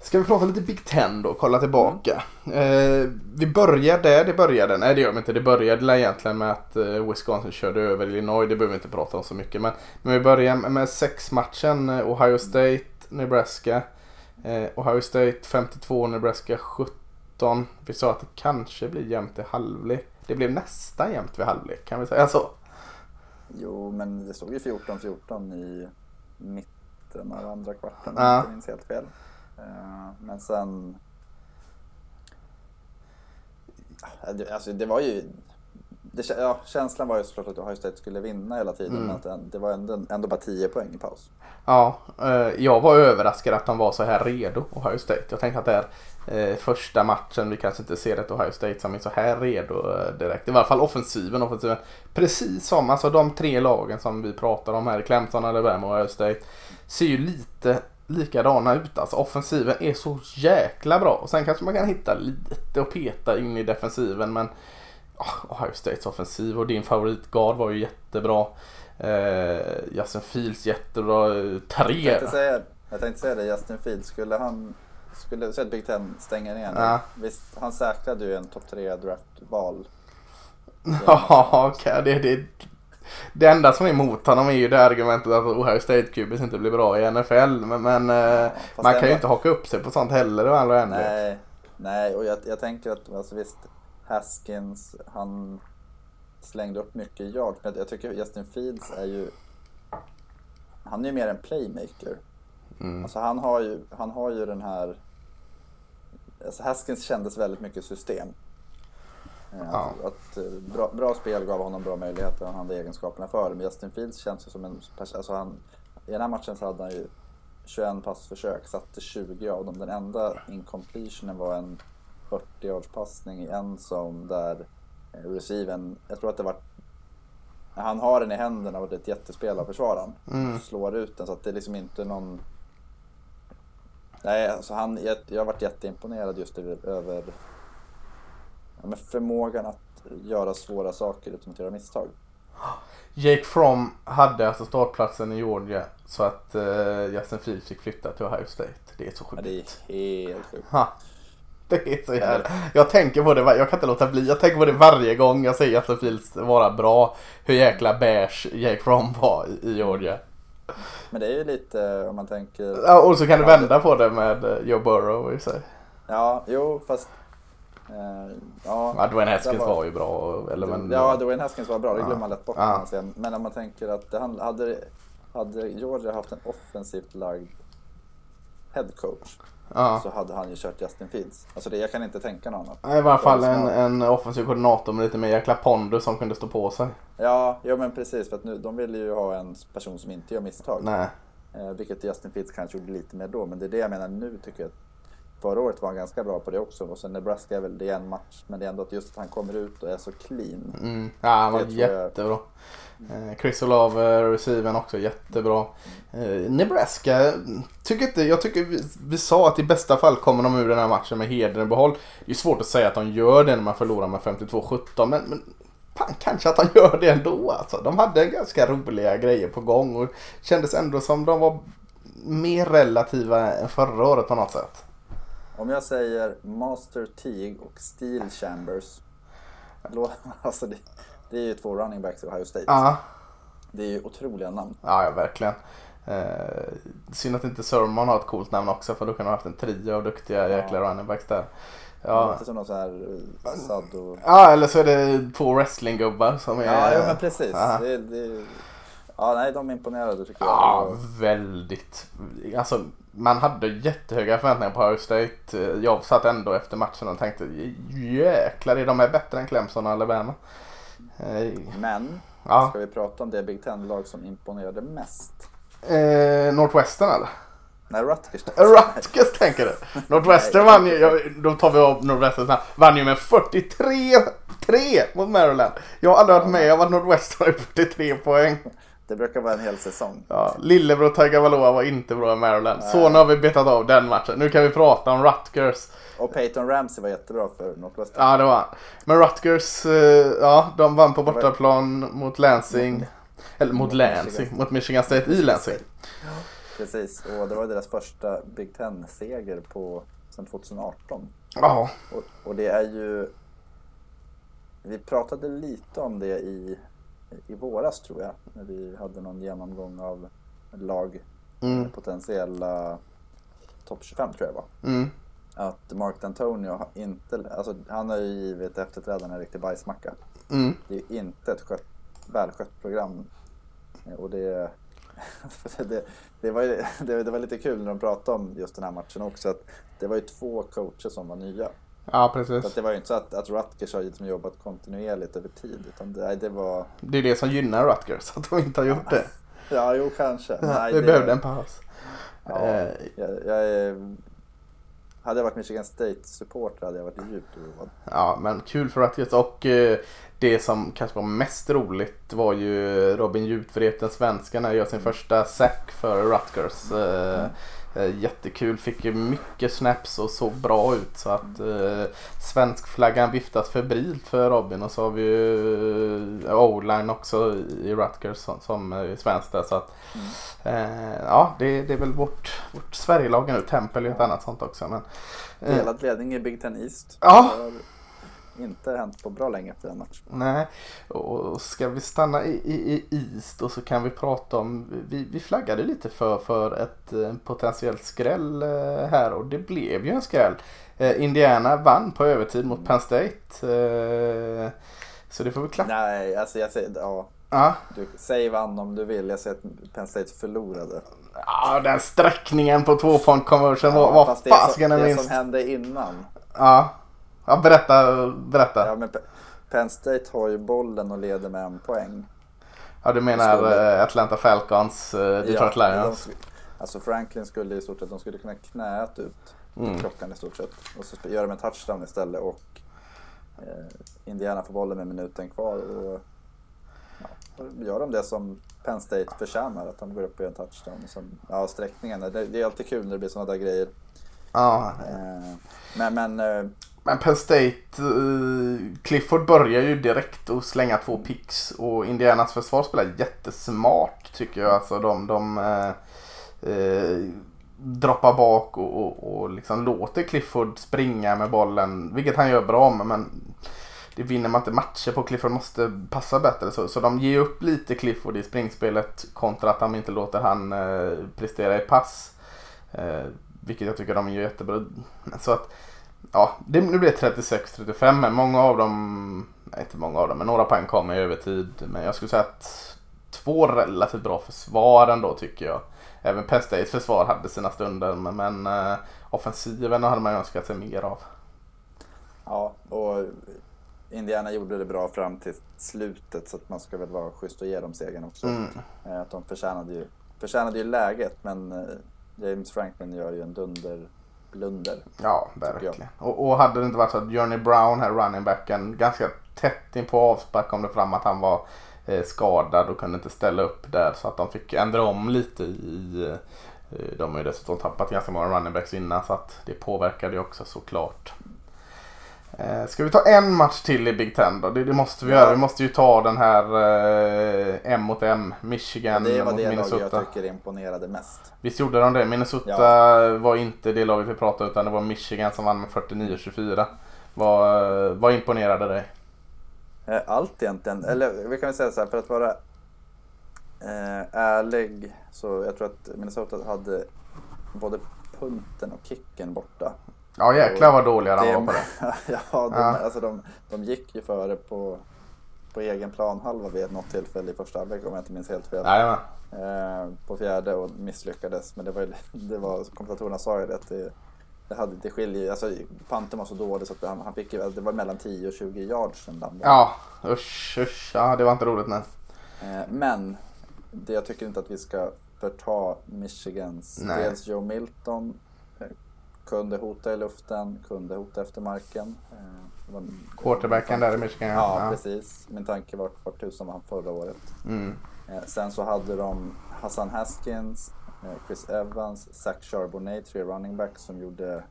[SPEAKER 1] Ska vi prata lite Big Ten då, kolla tillbaka. Eh, vi börjar där det började. Nej det gör vi inte. Det började egentligen med att eh, Wisconsin körde över Illinois. Det behöver vi inte prata om så mycket. Men, men vi börjar med, sexmatchen. eh, Ohio State, Nebraska. Eh, Ohio State 52, Nebraska 17. Vi sa att det kanske blir jämnt i halvlek. Det blev nästan jämnt vid halvlek kan vi säga så.
[SPEAKER 2] Jo, men det stod ju 14-14 i mitten av andra kvarten om
[SPEAKER 1] Ja.
[SPEAKER 2] jag inte minns helt fel. Eh, Men sen... Alltså det var ju... Det, ja, känslan var ju såklart att Ohio State skulle vinna hela tiden
[SPEAKER 1] Mm.
[SPEAKER 2] men att det, var ändå, ändå bara 10 poäng i paus.
[SPEAKER 1] Ja, eh, jag var överraskad att de var så här redo, Ohio State. Jag tänkte att det är eh, första matchen, vi kanske inte ser ett Ohio State som är så här redo eh, direkt. I varje fall offensiven, offensiven. Precis som alltså, de tre lagen som vi pratar om här, Clemson, Alabama och Ohio State, ser ju lite likadana ut. Alltså offensiven är så jäkla bra. Och sen kanske man kan hitta lite och peta in i defensiven men Ohio States offensiv och din favoritgard var ju jättebra. Eh, Justin Fields jättebra. eh,
[SPEAKER 2] Jag
[SPEAKER 1] Tre.
[SPEAKER 2] tänkte säga, jag tänkte säga det, Justin Fields, skulle han... Skulle så att Big Ten stänger ner nu?
[SPEAKER 1] Ja.
[SPEAKER 2] Visst, han säkrade ju en topp 3 draftval. <laughs>
[SPEAKER 1] Ja, okej. Det, det, det enda som är emot honom är ju det argumentet att Ohio State Cubis inte blir bra i NFL. Men, men eh,
[SPEAKER 2] fast
[SPEAKER 1] man kan ju
[SPEAKER 2] ändå-
[SPEAKER 1] inte haka upp sig på sånt heller.
[SPEAKER 2] Nej, nej och jag, jag tänker att alltså visst Haskins han slängde upp mycket yards men jag tycker Justin Fields är ju han är ju mer en playmaker.
[SPEAKER 1] Mm.
[SPEAKER 2] Alltså han har ju, han har ju den här alltså Haskins kändes väldigt mycket system. Eh,
[SPEAKER 1] Ja.
[SPEAKER 2] Att, att eh, bra, bra spel gav honom bra möjligheter, han hade egenskaperna för det. Men Justin Fields känns ju som en alltså han, I den här matchen så hade han ju 21 passförsök, satte 20 av dem. Den enda incompletionen var en 40 yards passning i en zone där eh, receiven, jag tror att det var han har den i händerna och det är ett jättespel av försvararen.
[SPEAKER 1] Mm.
[SPEAKER 2] Slår ut den så att det är liksom inte någon... Nej, alltså han, jag, jag har varit jätteimponerad just över, ja, förmågan att göra svåra saker utan att göra misstag.
[SPEAKER 1] Jake Fromm hade alltså startplatsen i Georgia så att eh, Justin Fields fick flytta till Ohio State. Det är så
[SPEAKER 2] Ja,
[SPEAKER 1] sjukt.
[SPEAKER 2] det är helt sjukt.
[SPEAKER 1] Det är så jävla... Jag tänker på det, jag kan inte låta bli. Jag tänker på det varje gång jag ser Justin Fields vara bra. Hur jäkla beige Jake Fromm var i- Georgia.
[SPEAKER 2] Men det är ju lite om man tänker...
[SPEAKER 1] Ja, och så kan du vända på det med eh, Joe Burrow i sig.
[SPEAKER 2] Ja, jo fast... Eh, ja,
[SPEAKER 1] Ja, Dwayne Haskins
[SPEAKER 2] var-
[SPEAKER 1] var ju bra. Eller, men,
[SPEAKER 2] ja, Dwayne Haskins var bra, det
[SPEAKER 1] Ja.
[SPEAKER 2] glömmer man lätt bort.
[SPEAKER 1] Ja.
[SPEAKER 2] Men om man tänker att det hade, hade Georgia haft en offensivt lagd headcoach
[SPEAKER 1] ja.
[SPEAKER 2] så hade han ju kört Justin Fields. Alltså det, jag kan inte tänka något annat.
[SPEAKER 1] I varje fall en, en offensiv koordinator med lite mer jäkla pondus som kunde stå på sig.
[SPEAKER 2] Ja, jo men precis. För att nu, de ville ju ha en person som inte gör misstag.
[SPEAKER 1] Nej.
[SPEAKER 2] Eh, vilket Justin Fields kanske gjorde lite mer då. Men det är det jag menar nu tycker jag. Förra året var han ganska bra på det också. Och sen Nebraska är väl det är en match. Men det är ändå att just att han kommer ut och är så clean.
[SPEAKER 1] Mm. Ja, han var
[SPEAKER 2] jag-
[SPEAKER 1] jättebra. Eh, Eh, Chris Olave, receiven också jättebra. Eh, Nebraska, tycker inte, jag tycker vi, vi sa att i bästa fall kommer de ur den här matchen med hedern i behåll. Det är svårt att säga att de gör det när man förlorar med 52-17 men, men fan, kanske att de gör det ändå alltså. De hade ganska roliga grejer på gång och kändes ändå som de var mer relativa än förra året på något sätt.
[SPEAKER 2] Om jag säger Master Teague och Steel Chambers. <laughs> Alltså det, det är ju två running backs i Ohio State.
[SPEAKER 1] Ja,
[SPEAKER 2] Det är ju otroliga namn.
[SPEAKER 1] ja, ja verkligen. Eh, synd att inte Sermon har ett coolt namn också för då kunde ha haft en trio av duktiga jäkla running backs där.
[SPEAKER 2] Det
[SPEAKER 1] Ja.
[SPEAKER 2] låter som någon sån här eh, Sadd och...
[SPEAKER 1] ja, eller så är det två wrestlinggubbar som är...
[SPEAKER 2] Ja, jo, men precis.
[SPEAKER 1] Ja.
[SPEAKER 2] Det, det, ja, nej, de imponerade tycker jag.
[SPEAKER 1] Ja, väldigt. Alltså, man hade jättehöga förväntningar på Ohio State. Jag satt ändå efter matchen och tänkte jäklar, är de här bättre än Clemson och Alabama? Eh,
[SPEAKER 2] Men,
[SPEAKER 1] Ja,
[SPEAKER 2] ska vi prata om det Big Ten-lag som imponerade mest?
[SPEAKER 1] eh, Northwestern eller?
[SPEAKER 2] Nej, Rutgers. <laughs>
[SPEAKER 1] Rutgers tänker du? <laughs> Northwestern vann ju, ja, då tar vi av Northwestern snabbt, vann ju med 43-3 mot Maryland. Jag har aldrig varit med om att Northwestern har 43 poäng.
[SPEAKER 2] Det brukar vara en hel säsong.
[SPEAKER 1] Ja, Lillebror Tagovailoa var inte bra i Maryland. Så nu har vi betat av den matchen. Nu kan vi prata om Rutgers.
[SPEAKER 2] Och Peyton Ramsey var jättebra för Northwestern.
[SPEAKER 1] Ja, det var. Men Rutgers, eh, ja, de vann på bortaplan mot Lansing. Eller mot
[SPEAKER 2] Mot
[SPEAKER 1] Lansing,
[SPEAKER 2] Michigan.
[SPEAKER 1] mot Michigan State i Lansing.
[SPEAKER 2] Precis, och det var deras första Big Ten-seger på sedan 2018.
[SPEAKER 1] Ja,
[SPEAKER 2] Och, och det är ju... Vi pratade lite om det i, i våras tror jag, när vi hade någon genomgång av lag,
[SPEAKER 1] mm,
[SPEAKER 2] potentiella topp 25 tror jag det var.
[SPEAKER 1] mm,
[SPEAKER 2] Att Mark D'Antonio har inte, alltså han har ju givit efterträdarna en riktig bajsmacka.
[SPEAKER 1] mm.
[SPEAKER 2] Det är ju inte ett skött, välskött program. Eh, Och det, <laughs> det, det, var, <laughs> det, det var lite kul när de pratade om just den här matchen också. Att det var ju två coacher som var nya.
[SPEAKER 1] Ja,
[SPEAKER 2] Så att
[SPEAKER 1] precis.
[SPEAKER 2] det var ju inte så att, att Rutgers har liksom jobbat kontinuerligt över tid. Utan det, det var...
[SPEAKER 1] Det är det som gynnar Rutgers, <laughs> att de inte har gjort det. <laughs>
[SPEAKER 2] Ja, jo kanske. Nej,
[SPEAKER 1] vi
[SPEAKER 2] det,
[SPEAKER 1] behövde en paus.
[SPEAKER 2] Ja,
[SPEAKER 1] Eh,
[SPEAKER 2] jag, jag hade jag varit Michigan State-supporter hade jag varit djupt oroad.
[SPEAKER 1] Ja, men kul för Rutgers och eh, det som kanske var mest roligt var ju Robin Jutvreten, svensken, när gör sin första sack för Rutgers. Eh, eh, jättekul, fick mycket snaps och såg bra ut så att eh, svenskflaggan viftas febrilt för Robin och så har vi ju eh, O-line också i Rutgers som, som är svenskt där så att eh, ja, det, det är väl vårt, vårt Sverigelag nu, Tempel är ett annat sånt också men eh,
[SPEAKER 2] Delad ledning i Big Ten East.
[SPEAKER 1] Ja.
[SPEAKER 2] För inte hänt på bra länge efter en match.
[SPEAKER 1] Nej, och ska vi stanna i, i, i East och så kan vi prata om, vi, vi flaggade lite för, för ett eh, potentiellt skräll eh, här och det blev ju en skräll. Eh, Indiana vann på övertid mot Penn State. Så det får vi klappa.
[SPEAKER 2] Nej, alltså jag säger, ja.
[SPEAKER 1] Ja.
[SPEAKER 2] Du, säg vann om du vill. Jag säger att Penn State förlorade.
[SPEAKER 1] ja, den sträckningen på två point conversion
[SPEAKER 2] Ja,
[SPEAKER 1] var
[SPEAKER 2] som,
[SPEAKER 1] fasiken den
[SPEAKER 2] det
[SPEAKER 1] minst.
[SPEAKER 2] som hände innan.
[SPEAKER 1] Ja. Ja, berätta, berätta.
[SPEAKER 2] Ja, men Pe- Penn State har ju bollen och leder med en poäng.
[SPEAKER 1] Ja, du menar
[SPEAKER 2] Skulle-
[SPEAKER 1] eh, Atlanta Falcons, eh, Detroit
[SPEAKER 2] Ja,
[SPEAKER 1] Lions.
[SPEAKER 2] de alltså Franklin skulle i stort sett, de skulle kunna knät ut
[SPEAKER 1] Mm.
[SPEAKER 2] klockan i stort sett. Och så gör de en touchdown istället och eh, Indiana får bollen med minuten kvar. Och, ja, gör de det som Penn State förtjänar, att de går upp och gör en touchdown. Och sen, ja, sträckningen, det, det är alltid kul när det blir sådana där grejer.
[SPEAKER 1] Ja,
[SPEAKER 2] Eh, men men eh,
[SPEAKER 1] men Penn State, uh, Clifford börjar ju direkt och slänga två picks och Indianas försvar spelar jättesmart tycker jag. Alltså de, de uh, uh, droppar bak och, och, och liksom låter Clifford springa med bollen, vilket han gör bra med. Men det vinner man inte matcher på. Clifford måste passa bättre. Så, så de ger upp lite Clifford i springspelet kontra att de inte låter han prestera i pass. Vilket jag tycker de gör jättebra. Så att Ja, det, nu blir det 36-35 men många av dem, nej inte många av dem, men några poäng kom i övertid. Men jag skulle säga att två relativt bra försvar ändå tycker jag. Även Penn States försvar hade sina stunder men, men eh, offensiven hade man önskat sig mer av.
[SPEAKER 2] ja, och Indiana gjorde det bra fram till slutet så att man ska väl vara schysst och ge dem segern också.
[SPEAKER 1] Mm.
[SPEAKER 2] Eh, Att de förtjänade ju, förtjänade ju läget men eh, James Franklin gör ju en dunderblunder.
[SPEAKER 1] Ja, verkligen. Och, och hade det inte varit så att Johnny Brown här, running backen, ganska tätt in på avspark kom det fram att han var eh, skadad och kunde inte ställa upp där så att de fick ändra om lite i eh, de har ju dessutom tappat ganska många running backs innan så att det påverkade ju också såklart. Eh, ska vi ta en match till i Big Ten då? Det, det måste vi
[SPEAKER 2] Ja.
[SPEAKER 1] göra. Vi måste ju ta den här eh, M mot M. Michigan
[SPEAKER 2] det var
[SPEAKER 1] mot
[SPEAKER 2] det
[SPEAKER 1] Minnesota.
[SPEAKER 2] jag tycker imponerade mest.
[SPEAKER 1] Visst gjorde de det? Minnesota var inte det laget vi pratade utan det var Michigan som vann med 49-24. Vad, vad imponerade dig?
[SPEAKER 2] Eh, Allt egentligen, eller vi kan väl säga så här för att vara eh, ärlig så jag tror att Minnesota hade både punten och kicken borta.
[SPEAKER 1] Ja jäklar vad dåliga de var på det. <laughs>
[SPEAKER 2] ja, de,
[SPEAKER 1] Ja.
[SPEAKER 2] Alltså de, de gick ju före på, på egen planhalva vid något tillfälle i första halvlek om jag inte minns helt fel.
[SPEAKER 1] Jajamän.
[SPEAKER 2] Eh, på fjärde och misslyckades. Men det var, det var kommentatorerna sa ju det att det, det, hade, det skiljer alltså panten var så dålig så att han, han fick ju, det var mellan 10 och 20 yards den landade.
[SPEAKER 1] Ja usch usch. Ja det var inte roligt nej.
[SPEAKER 2] Eh, Men det, jag tycker inte att vi ska förta Michigans.
[SPEAKER 1] Nej.
[SPEAKER 2] Dels Joe Milton kunde hota i luften, kunde hota efter marken. Eh,
[SPEAKER 1] Quarterbacken där i Michigan
[SPEAKER 2] Ja,
[SPEAKER 1] ja.
[SPEAKER 2] precis. Min tanke var vart tusan var han förra året.
[SPEAKER 1] Mm.
[SPEAKER 2] Eh, Sen så hade de Hassan Haskins, eh, Chris Evans, Zach Charbonnet, tre running backs som gjorde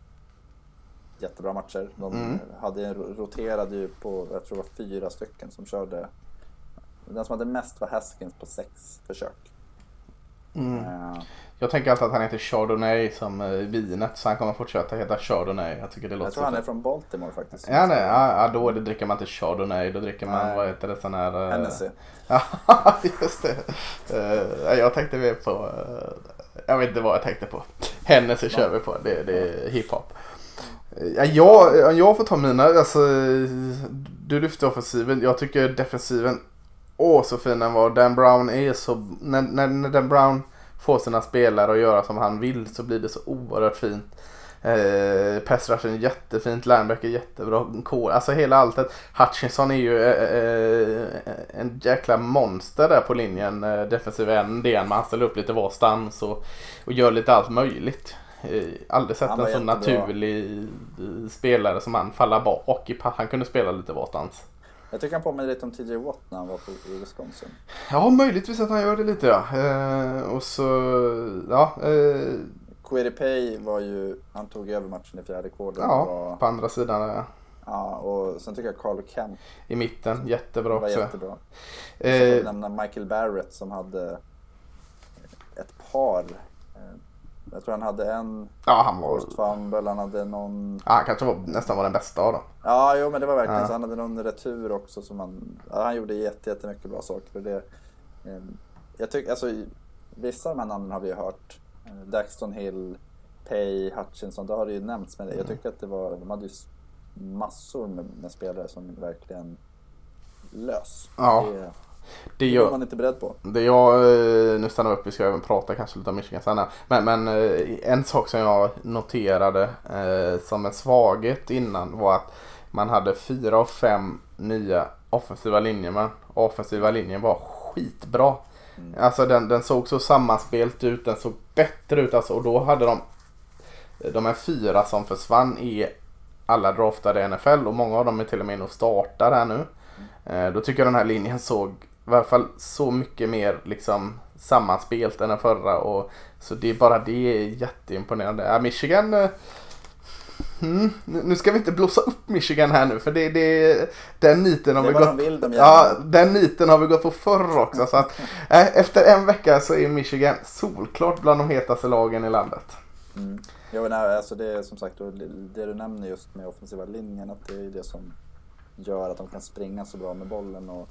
[SPEAKER 2] jättebra matcher. De
[SPEAKER 1] Mm.
[SPEAKER 2] hade en, roterade ju på, jag tror det var fyra stycken som körde. Den som hade mest var Haskins på sex försök.
[SPEAKER 1] Mm.
[SPEAKER 2] Eh,
[SPEAKER 1] Jag tänker alltid att han heter Chardonnay som eh, vinet så han kommer fortsätta heta Chardonnay. Jag tycker det låter
[SPEAKER 2] jag tror han är från Baltimore faktiskt.
[SPEAKER 1] Ja, nej, ja, då det, dricker man inte Chardonnay. Då dricker man,
[SPEAKER 2] Nej.
[SPEAKER 1] vad heter det, sån här... eh,
[SPEAKER 2] Hennessy.
[SPEAKER 1] Ja, <laughs> just det. Jag tänkte mer på... jag vet inte vad jag tänkte på. Hennessy kör vi på. Det, det är hiphop. Ja, jag, jag får ta mina. Alltså, du lyfte offensiven. Jag tycker defensiven... Åh, så fin den var. Dan Brown är så... När, när, när Dan Brown får sina spelare att göra som han vill så blir det så oerhört fint. Eh, pass rushen jättefint, linebacker jättebra, core, alltså hela alltet. Hutchinson är ju eh, eh, en jäkla monster där på linjen, eh, defensiv end, det man ställer upp lite varstans och, och gör lite allt möjligt. Eh, aldrig sett
[SPEAKER 2] Han
[SPEAKER 1] en så
[SPEAKER 2] jättebra.
[SPEAKER 1] naturlig eh, spelare som han falla bak i. Han kunde spela lite varstans.
[SPEAKER 2] Jag tycker han påminner lite om TJ Watt när han var på, i Wisconsin.
[SPEAKER 1] Ja, möjligtvis att han gör det lite ja. Eh, och så, ja. Eh,
[SPEAKER 2] Query Pay var ju, han tog över matchen i fjärde kvarten.
[SPEAKER 1] ja,
[SPEAKER 2] Var,
[SPEAKER 1] på andra sidan eh,
[SPEAKER 2] ja, och sen tycker jag Carl Kemp
[SPEAKER 1] i mitten, jättebra
[SPEAKER 2] var
[SPEAKER 1] också.
[SPEAKER 2] jättebra.
[SPEAKER 1] Eh,
[SPEAKER 2] nämna Michael Barrett som hade ett par Jag tror han hade en
[SPEAKER 1] Ja, han var...
[SPEAKER 2] fumble, han hade någon...
[SPEAKER 1] Ja, han kanske var, nästan var den bästa av dem.
[SPEAKER 2] Ja, jo men det var verkligen
[SPEAKER 1] Ja.
[SPEAKER 2] så. Han hade någon retur också som han... Ja, han gjorde jätte, jättemycket bra saker. Och det, eh, jag tycker, alltså vissa av de här namnen har vi ju hört. Eh, Daxton Hill, Pay, Hutchinson, det har det ju nämnts. Men jag tycker att det var, de hade ju massor med, med spelare som verkligen lös.
[SPEAKER 1] Ja.
[SPEAKER 2] Det,
[SPEAKER 1] Det gör...
[SPEAKER 2] var man inte beredd på.
[SPEAKER 1] Det jag, eh, nu stannar vi upp, vi ska även prata kanske lite om Michigan sen här. Men, men eh, en sak som jag noterade eh, som en svaghet innan var att man hade fyra av fem nya offensiva linjemän. Offensiva linjen var skitbra.
[SPEAKER 2] Mm.
[SPEAKER 1] Alltså den, den såg så sammanspelt ut, den såg bättre ut alltså. Och då hade de, de här fyra som försvann i alla draftade i NFL och många av dem är till och med inne och startar här nu. Eh, då tycker jag den här linjen såg i varje fall så mycket mer liksom sammanspelt än den förra. Och, så det är bara det är jätteimponerande. Ja, Michigan Mm, nu ska vi inte blåsa upp Michigan här nu för det, det, den niten har
[SPEAKER 2] Det
[SPEAKER 1] vi gått
[SPEAKER 2] de vill, de
[SPEAKER 1] Ja, den niten har vi gått på förr också. Så att, <laughs> eh, efter en vecka så är Michigan solklart bland de hetaste lagen i landet.
[SPEAKER 2] Mm. Jo, men nej, alltså det är som sagt det du nämner just med offensiva linjen att det är det som gör att de kan springa så bra med bollen och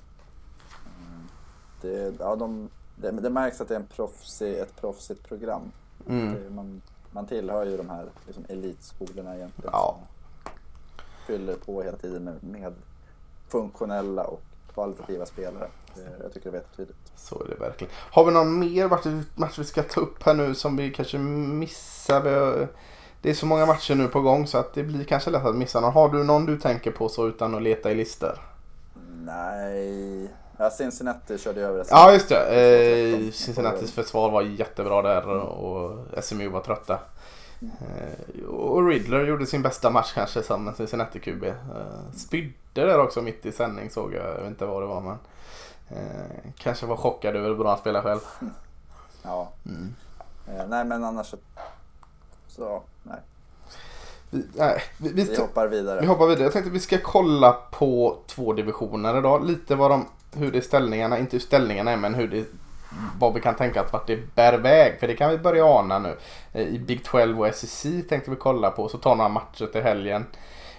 [SPEAKER 2] det, ja, de, det, det märks att det är en proffsig, ett proffsigt program.
[SPEAKER 1] Mm.
[SPEAKER 2] Man, man tillhör ju de här liksom, elitskolorna egentligen
[SPEAKER 1] Ja.
[SPEAKER 2] fyller på hela tiden med, med funktionella och kvalitativa spelare. Jag tycker det är tydligt.
[SPEAKER 1] Så är det verkligen. Har vi någon mer match, match vi ska ta upp här nu som vi kanske missar? Det är så många matcher nu på gång så att det blir kanske lätt att missa någon. Har du någon du tänker på så utan att leta i listor?
[SPEAKER 2] Nej, ja, Cincinnati körde över ett
[SPEAKER 1] Ja just det.
[SPEAKER 2] De-
[SPEAKER 1] Eh, Cincinnatis försvar var jättebra där och SMU var trötta. Eh, och Riddler gjorde sin bästa match kanske som Cincinnati QB. Eh, spydde där också mitt i sändning såg jag. Jag vet inte vad det var men. Eh, kanske var chockad över hur bra han spelar själv.
[SPEAKER 2] Ja.
[SPEAKER 1] Mm.
[SPEAKER 2] Eh, nej men annars så, så nej.
[SPEAKER 1] Vi, nej, vi, vi,
[SPEAKER 2] Vi hoppar vidare.
[SPEAKER 1] vi hoppar vidare. Jag tänkte vi ska kolla på två divisioner idag. Lite vad de, hur det är ställningarna, inte hur ställningarna är men hur det vad vi kan tänka att vart det bär väg. För det kan vi börja ana nu. Eh, I Big 12 och SEC tänkte vi kolla på. Så ta några matcher till helgen.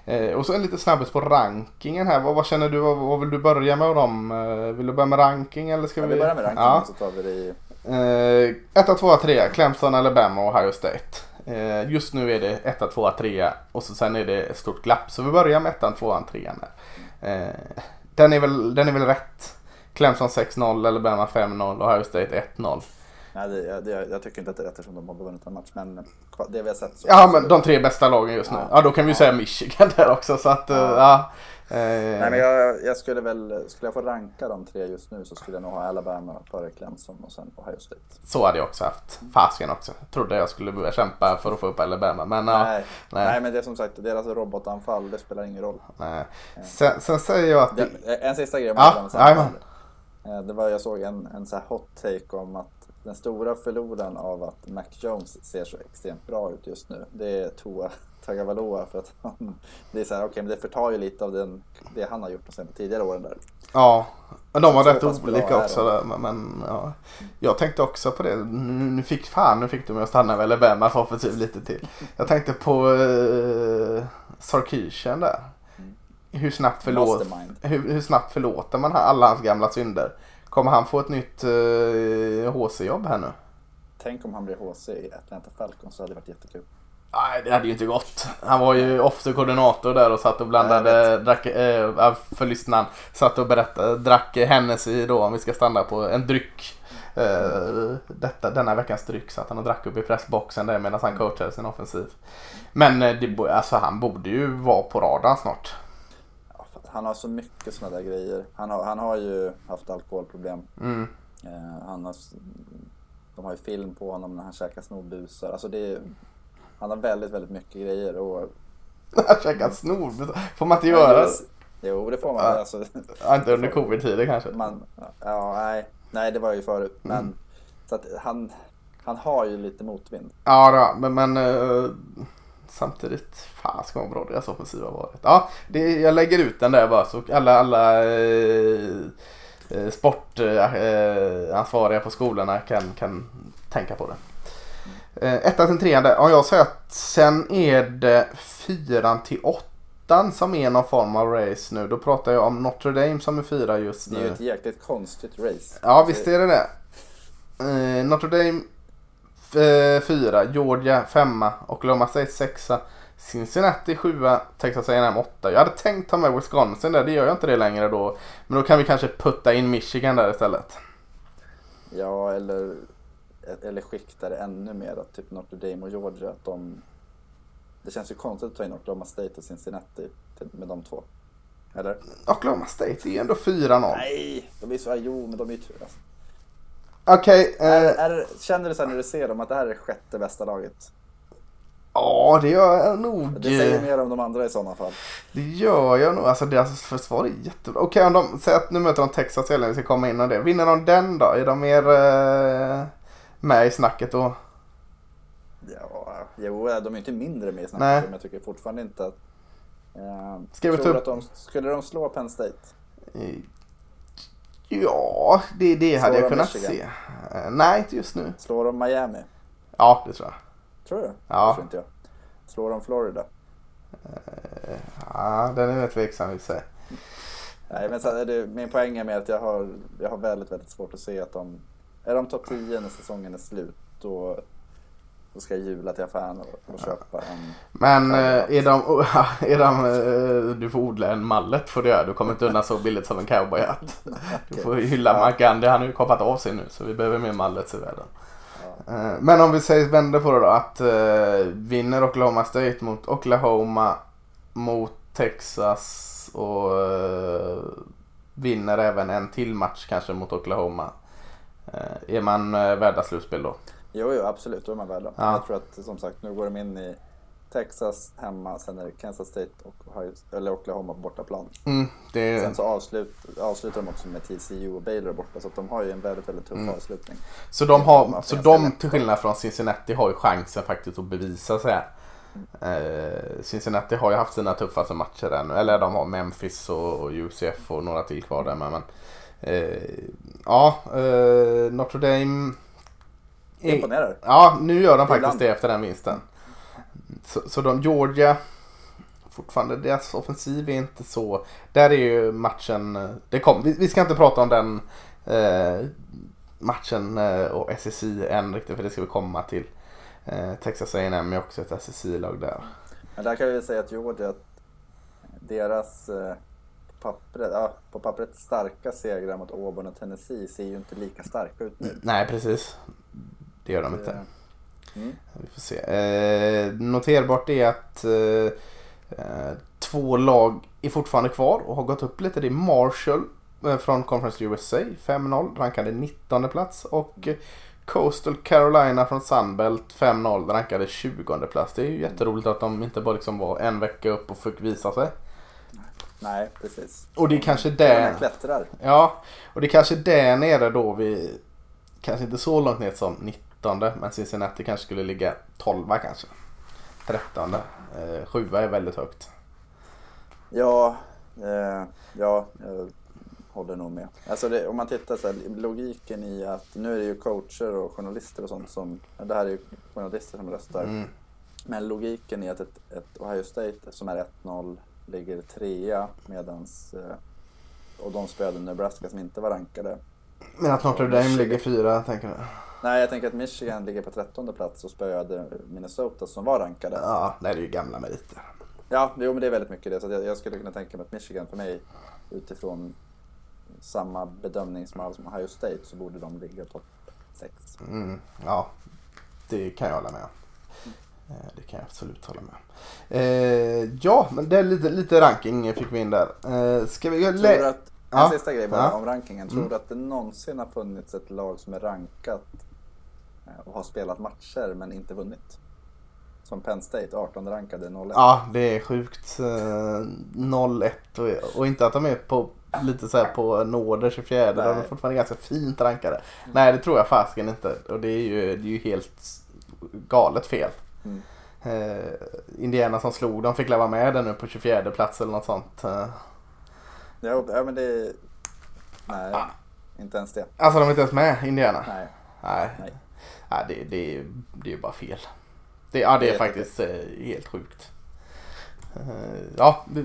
[SPEAKER 1] Eh, och så en lite snabbis på rankingen här. Vad, vad känner du? Vad, vad vill du börja med av dem? Eh, vill du börja med ranking eller ska vi?
[SPEAKER 2] vi börjar med rankingen
[SPEAKER 1] Ja.
[SPEAKER 2] så tar vi det i...
[SPEAKER 1] Eh, 1, 2, 3. Clemson, Alabama och Ohio State. Just nu är det 1, 2, 3 och så sen är det ett stort glapp. Så vi börjar med 1, 2, 3 där. Eh, den, är väl, den är väl rätt. Clemson 6-0, Alabama 5-0, Ohio State 1-0.
[SPEAKER 2] Nej, det, jag, det, jag tycker inte att det är rätt eftersom de har vunnit en match. Men det vi har sett så...
[SPEAKER 1] Ja men de tre bästa lagen just nu.
[SPEAKER 2] Ja.
[SPEAKER 1] Ja då kan vi
[SPEAKER 2] Ja.
[SPEAKER 1] säga Michigan där också så att eh,
[SPEAKER 2] Ja.
[SPEAKER 1] ja. Eh,
[SPEAKER 2] Nej men jag, jag skulle väl, skulle jag få ranka de tre just nu så skulle jag nog ha Alabama före Clemson och sen Ohio State.
[SPEAKER 1] Så hade jag också haft. Fasken också. Trodde jag skulle börja kämpa för att få upp Alabama men ja.
[SPEAKER 2] nej,
[SPEAKER 1] nej.
[SPEAKER 2] nej. men det är som sagt, deras robotanfall, det spelar ingen roll.
[SPEAKER 1] Nej. Sen, sen säger jag att...
[SPEAKER 2] Det, en sista grej
[SPEAKER 1] Ja, jajamän.
[SPEAKER 2] Eh, Det var, jag såg en, en så här hot take om att den stora förloraren av att Mac Jones ser så extremt bra ut just nu, det är Tua Tagovailoa för att han, <laughs> det är så här, okej men det förtar ju lite av den, det han har gjort de tidigare åren där.
[SPEAKER 1] Ja, men de var rätt olika också. Där, men, men ja. Jag tänkte också på det. Nu, fick fan, nu fick du mig att stanna vid Alabamas offensiv lite till. Jag tänkte på uh, Sarkisian där. Hur snabbt, förlåt, hur, hur snabbt förlåter man alla hans gamla synder? Kommer han få ett nytt uh, HC-jobb här nu?
[SPEAKER 2] Tänk om han blir HC i Atlanta Falcons så hade det varit jättekul.
[SPEAKER 1] Nej, det hade ju inte gått. Han var ju offensiv koordinator där och satt och blandade, drack, eh, för lyssnaren, satt och berättade, drack Hennessy då om vi ska stanna på en dryck. Eh, detta, denna veckans dryck så att han och drack upp i pressboxen där medan han coachade sin offensiv. Men eh, det, alltså, han borde ju vara på radarn snart.
[SPEAKER 2] Ja, han har så mycket sådana där grejer. Han har, han har ju haft alkoholproblem.
[SPEAKER 1] Mm.
[SPEAKER 2] Han har, de har ju film på honom när han käkar snorbusar. Alltså det är, han har väldigt, väldigt mycket grejer. Och, <laughs>
[SPEAKER 1] Han käkar snor. Får man inte göra det?
[SPEAKER 2] Jo, det får man.
[SPEAKER 1] Ja.
[SPEAKER 2] Alltså,
[SPEAKER 1] Ja, inte under covid-tider kanske.
[SPEAKER 2] man, ja, nej, nej, det var ju förut. Men
[SPEAKER 1] Mm.
[SPEAKER 2] så att han, han har ju lite motvind.
[SPEAKER 1] Ja, var, men, men eh, samtidigt, fan ska vad bra deras offensiv har varit. Ja, det, jag lägger ut den där bara så alla, alla eh, sportansvariga eh, ansvariga på skolorna kan, kan tänka på det. Eh, ettan till trean. Ja, jag säger att sen är det fyran till åttan som är någon form av race nu. Då pratar jag om Notre Dame som är fyra just
[SPEAKER 2] Det är ju
[SPEAKER 1] nu.
[SPEAKER 2] ett jäkligt konstigt race.
[SPEAKER 1] Ja, visst är det det. Eh, Notre Dame eh, fyra, Georgia femma, Oklahoma State sexa, Cincinnati sjua, Texas A&M åtta. Jag hade tänkt ta med Wisconsin där, det gör jag inte det längre då. Men då kan vi kanske putta in Michigan där istället.
[SPEAKER 2] Ja, eller, eller skikta det ännu mer. Att typ Notre Dame och Georgia, att de... Det känns ju konstigt att ta in Oklahoma State och Cincinnati med de två. Eller?
[SPEAKER 1] Oklahoma State är ju ändå 4-0.
[SPEAKER 2] Nej, de är så... Jo, men de är ju tur. Alltså.
[SPEAKER 1] Okej,
[SPEAKER 2] Är,
[SPEAKER 1] eh,
[SPEAKER 2] känner du så här när du ser dem att det här är det sjätte bästa laget?
[SPEAKER 1] ja det gör jag nog.
[SPEAKER 2] Det säger mer om de andra i sådana fall.
[SPEAKER 1] Det gör jag nog. Alltså deras försvar är jättebra. Okej om de säger att nu möter de Texas eller vi ska komma in och det. Vinner de den då? Är de mer eh, med i snacket då?
[SPEAKER 2] Ja, jo, de är inte mindre med i
[SPEAKER 1] Nej.
[SPEAKER 2] snacket, men jag tycker fortfarande inte att... Eh,
[SPEAKER 1] Ska
[SPEAKER 2] tror
[SPEAKER 1] upp-
[SPEAKER 2] att de, skulle de slå Penn State?
[SPEAKER 1] Eh, Ja, det, det hade jag kunnat
[SPEAKER 2] Michigan?
[SPEAKER 1] se. Eh, nej, inte just nu.
[SPEAKER 2] Slår de Miami?
[SPEAKER 1] Ja, det tror jag.
[SPEAKER 2] Tror du?
[SPEAKER 1] Ja.
[SPEAKER 2] Tror inte jag. Slår de Florida?
[SPEAKER 1] Ja, den är mer tveksam i sig.
[SPEAKER 2] Nej, men så är det, min poäng är med att jag har, jag har väldigt, väldigt svårt att se att de... Är de topp 10 när säsongen är slut, då, då ska jag jula till affären och, och köpa en...
[SPEAKER 1] Men eh, är de, <laughs> är de eh, du får odla en mallet får du göra. Du kommer inte undan så billigt som en cowboyhatt. Du får hylla. Mark Gandhi, han har ju kapat av sig nu så vi behöver mer mallets i världen. Eh, Men om vi säger vänder på det då. Att eh, vinner Oklahoma State mot Oklahoma, mot Texas och eh, vinner även en till match kanske mot Oklahoma. Eh, är man eh, värda slutspel då?
[SPEAKER 2] Jo, jo, absolut, då är man värd dem.
[SPEAKER 1] Ja.
[SPEAKER 2] Jag tror att som sagt, nu går de in i Texas hemma, sen är det Kansas State och Ohio, eller Oklahoma på bortaplan.
[SPEAKER 1] Mm, det
[SPEAKER 2] Sen så avslut, avslutar de också med TCU och Baylor borta, så de har ju en väldigt, väldigt tuff
[SPEAKER 1] Mm.
[SPEAKER 2] avslutning.
[SPEAKER 1] Så de, har, så de till skillnad från Cincinnati har ju chansen faktiskt att bevisa sig här. Eh, Cincinnati har ju haft sina tuffaste matcher ännu. Eller de har Memphis och, och UCF och några till kvar där med. Men, eh, ja, eh, Notre Dame.
[SPEAKER 2] Imponerar.
[SPEAKER 1] Ja, nu gör de faktiskt det efter den vinsten. Så, så de, Georgia, fortfarande deras offensiv är inte så. Där är ju matchen, eh, det kom, vi, vi ska inte prata om den eh, matchen eh, och SSI än riktigt för det ska vi komma till. Eh, Texas A&M är också ett SSI-lag där.
[SPEAKER 2] Men där kan vi säga att Georgia, deras pappret, ja, på pappret starka segrar mot Auburn och Tennessee ser ju inte lika starka ut nu.
[SPEAKER 1] Nej, precis. Det gör de inte.
[SPEAKER 2] Mm.
[SPEAKER 1] Vi får se. Eh, noterbart är att eh, eh, två lag är fortfarande kvar och har gått upp lite. Det är Marshall eh, från Conference USA 5-0 rankade 19 plats och Coastal Carolina från Sunbelt 5-0 rankade 20 plats. Det är ju jätteroligt att de inte bara liksom var en vecka upp och fick visa sig.
[SPEAKER 2] Nej, precis.
[SPEAKER 1] Och det är kanske det.
[SPEAKER 2] klättrar.
[SPEAKER 1] Ja, och det är kanske där nere då vi kanske inte så långt ner som 19 men Cincinnati kanske skulle ligga 12 kanske. 13. Eh, 7 är väldigt högt.
[SPEAKER 2] Ja, eh, ja, jag håller nog med. Alltså det, om man tittar så här, logiken i att nu är det ju coacher och journalister och sånt som, det här är ju journalister som röstar.
[SPEAKER 1] Mm.
[SPEAKER 2] Men logiken i att ett, ett Ohio State som är 1-0 ligger trea medans eh, och de spelade Nebraska som inte var rankade.
[SPEAKER 1] Men att Notre Dame ligger 4 tänker du?
[SPEAKER 2] Nej, jag tänker att Michigan ligger på 13 plats och spöade Minnesota som var rankade.
[SPEAKER 1] Ja, det är ju gamla meriter.
[SPEAKER 2] Ja, jo, men det är väldigt mycket det. Så jag, jag skulle kunna tänka mig att Michigan för mig utifrån samma bedömningsmall som Ohio State så borde de ligga topp 6.
[SPEAKER 1] Mm, ja, det kan jag hålla med om. Eh, Det kan jag absolut hålla med. Eh, ja, men det är lite, lite ranking fick vi in där. Eh, ska vi...
[SPEAKER 2] Tror du att, en
[SPEAKER 1] Ja.
[SPEAKER 2] sista grej bara
[SPEAKER 1] Ja.
[SPEAKER 2] om rankingen. Tror
[SPEAKER 1] Mm.
[SPEAKER 2] du att det någonsin har funnits ett lag som är rankat eh, och har spelat matcher men inte vunnit? Som Penn State, 18 rankade 0
[SPEAKER 1] Ja, det är sjukt. Eh, 0-1 och, och inte att de är på lite så här på nåder 24. De är fortfarande ganska fint rankade. Nej, det tror jag fasken inte. Och det är ju, det är ju helt galet fel.
[SPEAKER 2] Mm.
[SPEAKER 1] Eh, Indiana som slog dem fick leva med den nu på 24 plats eller något sånt. Eh,
[SPEAKER 2] Ja, ja, men det... Nej,
[SPEAKER 1] Ah.
[SPEAKER 2] inte ens det.
[SPEAKER 1] alltså de är inte ens med Indiana.
[SPEAKER 2] Nej.
[SPEAKER 1] Nej.
[SPEAKER 2] Nej.
[SPEAKER 1] ja, det, det, det är ju bara fel. Det, ja, det är
[SPEAKER 2] Det är
[SPEAKER 1] faktiskt eh, helt sjukt. Eh, ja, vi,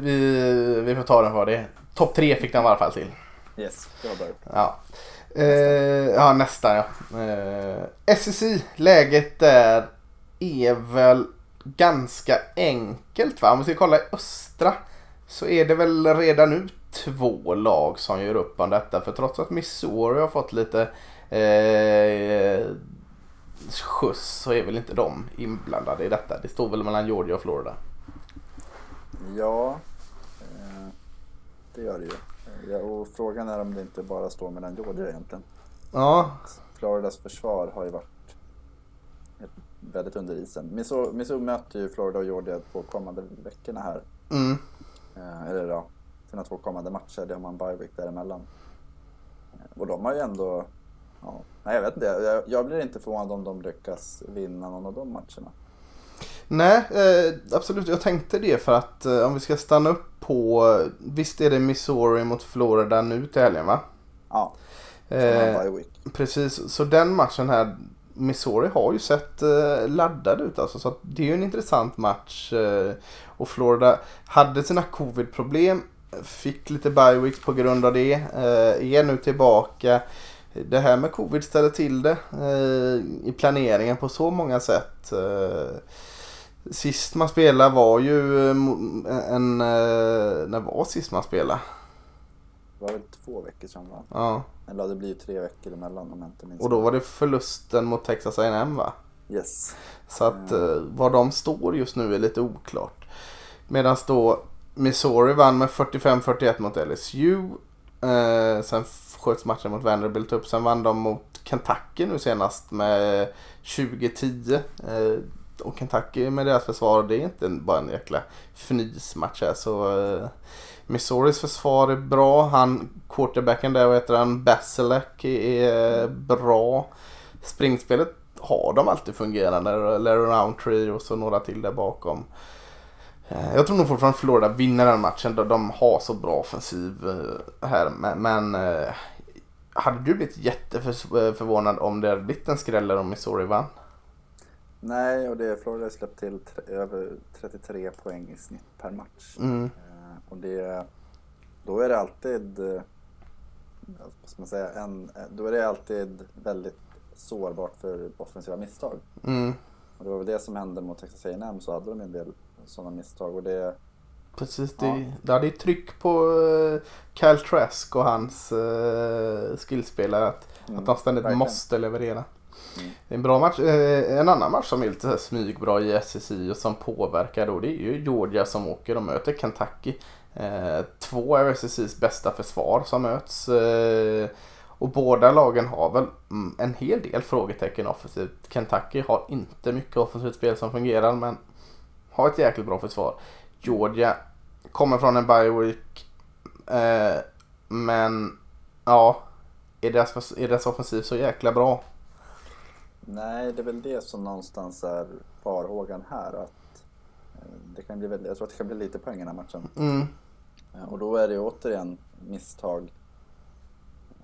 [SPEAKER 1] vi, får ta den för det. Topp tre fick den i alla fall till.
[SPEAKER 2] Yes, det var bra.
[SPEAKER 1] Ja. Eh, ja, nästa ja. Eh, SSI, läget där är väl ganska enkelt va? Om vi ska kolla i östra så är det väl redan nu två lag som gör upp om detta. För trots att Missouri har fått lite eh, skjuts så är väl inte de inblandade i detta. Det står väl mellan Georgia och Florida.
[SPEAKER 2] Ja, eh, det gör det ju. Och frågan är om det inte bara står mellan Georgia egentligen.
[SPEAKER 1] Ja,
[SPEAKER 2] Floridas försvar har ju varit väldigt under isen. Missouri, Missouri möter ju Florida och Georgia två kommande veckorna här.
[SPEAKER 1] mm.
[SPEAKER 2] Eh, eller ja, sina två kommande matcher. Det har man bye week däremellan. Eh, och de har ju ändå... Ja, nej, jag vet inte. Jag, jag blir inte förvånad om de lyckas vinna någon av de matcherna.
[SPEAKER 1] Nej, eh, absolut. Jag tänkte det för att eh, om vi ska stanna upp på... Visst är det Missouri mot Florida nu till helgen va?
[SPEAKER 2] Ja,
[SPEAKER 1] Eh, precis, så den matchen här. Missouri har ju sett eh, laddad ut alltså. Så det är ju en intressant match. Eh, och Florida hade sina covid-problem. Fick lite bye på grund av det. Eh, är nu tillbaka. Det här med covid ställer till det eh, i planeringen på så många sätt. Sist man spelade var ju en... När var sist man spelade?
[SPEAKER 2] Det var väl två veckor sedan va?
[SPEAKER 1] Ja.
[SPEAKER 2] Eller det blir ju tre veckor emellan om jag inte minns
[SPEAKER 1] Och då var det förlusten mot Texas A&M va?
[SPEAKER 2] Yes.
[SPEAKER 1] Så att eh, var de står just nu är lite oklart. Medan då Missouri vann med 45-41 mot LSU. Eh, sen sköts matchen mot Vanderbilt upp. Sen vann de mot Kentucky nu senast med 2010. Eh, och Kentucky med deras försvar det är inte bara en jäkla fnysmatch här. Så eh, Missouris försvar är bra. Han quarterbacken där, vad heter han? Basilek är bra. Springspelet har de alltid fungerande. Larry Roundtree och så några till där bakom. Eh, Jag tror nog fortfarande Florida vinner den matchen då de har så bra offensiv eh, här. Men, eh, hade du blivit jätteförvånad om det hade blivit en skräll om Missouri vann?
[SPEAKER 2] Nej, och det Florida har släppt till över 33 poäng i snitt per match.
[SPEAKER 1] Mm.
[SPEAKER 2] Eh, och det, då är det alltid, eh, vad ska man säga, en, eh, då är det alltid väldigt sårbart för offensiva misstag.
[SPEAKER 1] Mm.
[SPEAKER 2] Och det var väl det som hände mot Texas A&M så hade de en del sådana misstag. Och det,
[SPEAKER 1] Precis, det,
[SPEAKER 2] Ja.
[SPEAKER 1] det hade ju tryck på uh, Kyle Trask och hans uh, skillspelare att,
[SPEAKER 2] Mm,
[SPEAKER 1] att de ständigt
[SPEAKER 2] verkligen.
[SPEAKER 1] måste leverera.
[SPEAKER 2] Mm.
[SPEAKER 1] Det är en bra match. Eh, en annan match som är lite smygbra i SSI och som påverkar då det är ju Georgia som åker och möter Kentucky. Eh, två av SSIs bästa försvar som möts. Eh, och båda lagen har väl mm, en hel del frågetecken offensivt. Kentucky har inte mycket offensivt spel som fungerar men har ett jäkligt bra försvar. Georgia kommer från en bye week. Eh, men ja, är deras, är deras offensiv så jäkla bra?
[SPEAKER 2] nej, det är väl det som någonstans är farhågan här. Att det kan bli väldigt, jag tror att det kan bli lite poäng i den här matchen.
[SPEAKER 1] Mm,
[SPEAKER 2] Och då är det återigen misstag.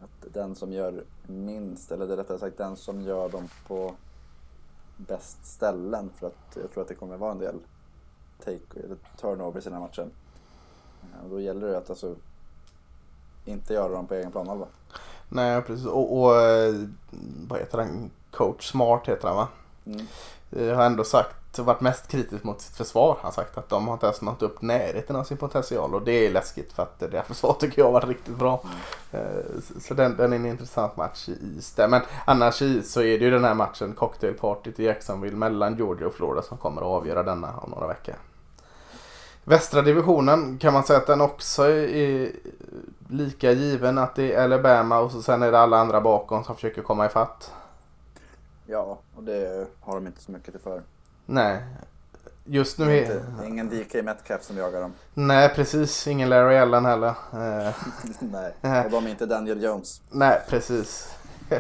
[SPEAKER 2] Att den som gör minst, eller rättare sagt den som gör dem på bäst ställen. För att jag tror att det kommer vara en del take, eller turnovers i den här matchen. Eh, Och då gäller det att alltså inte göra dem på egen planhalva.
[SPEAKER 1] nej precis. Och, och eh, vad heter han? Coach Smart heter han va?
[SPEAKER 2] Mm.
[SPEAKER 1] Eh, har ändå sagt, varit mest kritisk mot sitt försvar. Han har sagt att de har inte ens nått upp närheten av sin potential och det är läskigt för att det försvar tycker jag har varit riktigt bra. Eh, så- Så den, den är en intressant match i is där. Men annars i is så är det ju den här matchen, cocktailpartyt i Jacksonville mellan Georgia och Florida som kommer att avgöra denna om några veckor. Västra divisionen kan man säga att den också är lika given att det är Alabama och så sen är det alla andra bakom som försöker komma ifatt.
[SPEAKER 2] Ja, och det har de inte så mycket till för.
[SPEAKER 1] Nej. Just nu
[SPEAKER 2] Det är inte, ingen DK Metcalf som jagar dem.
[SPEAKER 1] Nej precis, ingen Larry Allen heller. Eh, <laughs>
[SPEAKER 2] Nej, och de är inte Daniel Jones.
[SPEAKER 1] nej precis. <laughs>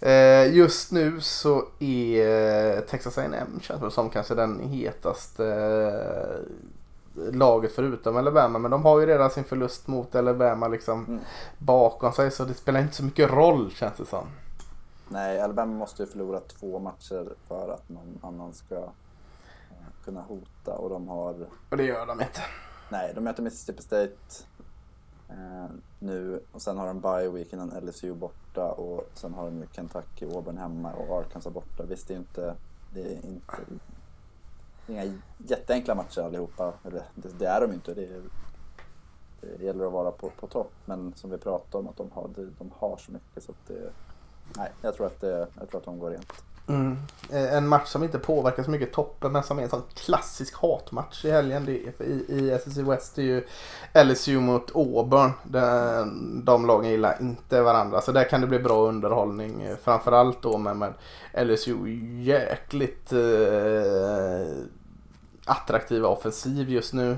[SPEAKER 1] Eh, Just nu så är eh, Texas A&M känns det som kanske den hetaste laget förutom Alabama. Men de har ju redan sin förlust mot Alabama liksom
[SPEAKER 2] Mm.
[SPEAKER 1] bakom sig så det spelar inte så mycket roll känns det som.
[SPEAKER 2] Nej, Alabama måste ju förlora två matcher för att någon annan ska kunna hota och de har...
[SPEAKER 1] Och det gör de inte.
[SPEAKER 2] Nej, de möter Mississippi State eh, nu och sen har de bye week innan LSU borta och sen har de ju Kentucky, Auburn hemma och Arkansas borta. Visst, det är inte... Det är inte det är inga jätteenkla matcher allihopa. Eller det, det är de inte. Det, är, det gäller att vara på, på topp. Men som vi pratade om att de har, de har så mycket så att det... Nej, jag tror att, det, jag tror att de går rent.
[SPEAKER 1] Mm. Eh, En match som inte påverkar så mycket toppen men som är en sån klassisk hatmatch i helgen. Det i, I SSC West är ju LSU mot Auburn. De, de lagen gillar inte varandra så där kan det bli bra underhållning. eh, Framförallt då med, med LSU jäkligt eh, attraktiva offensiv just nu.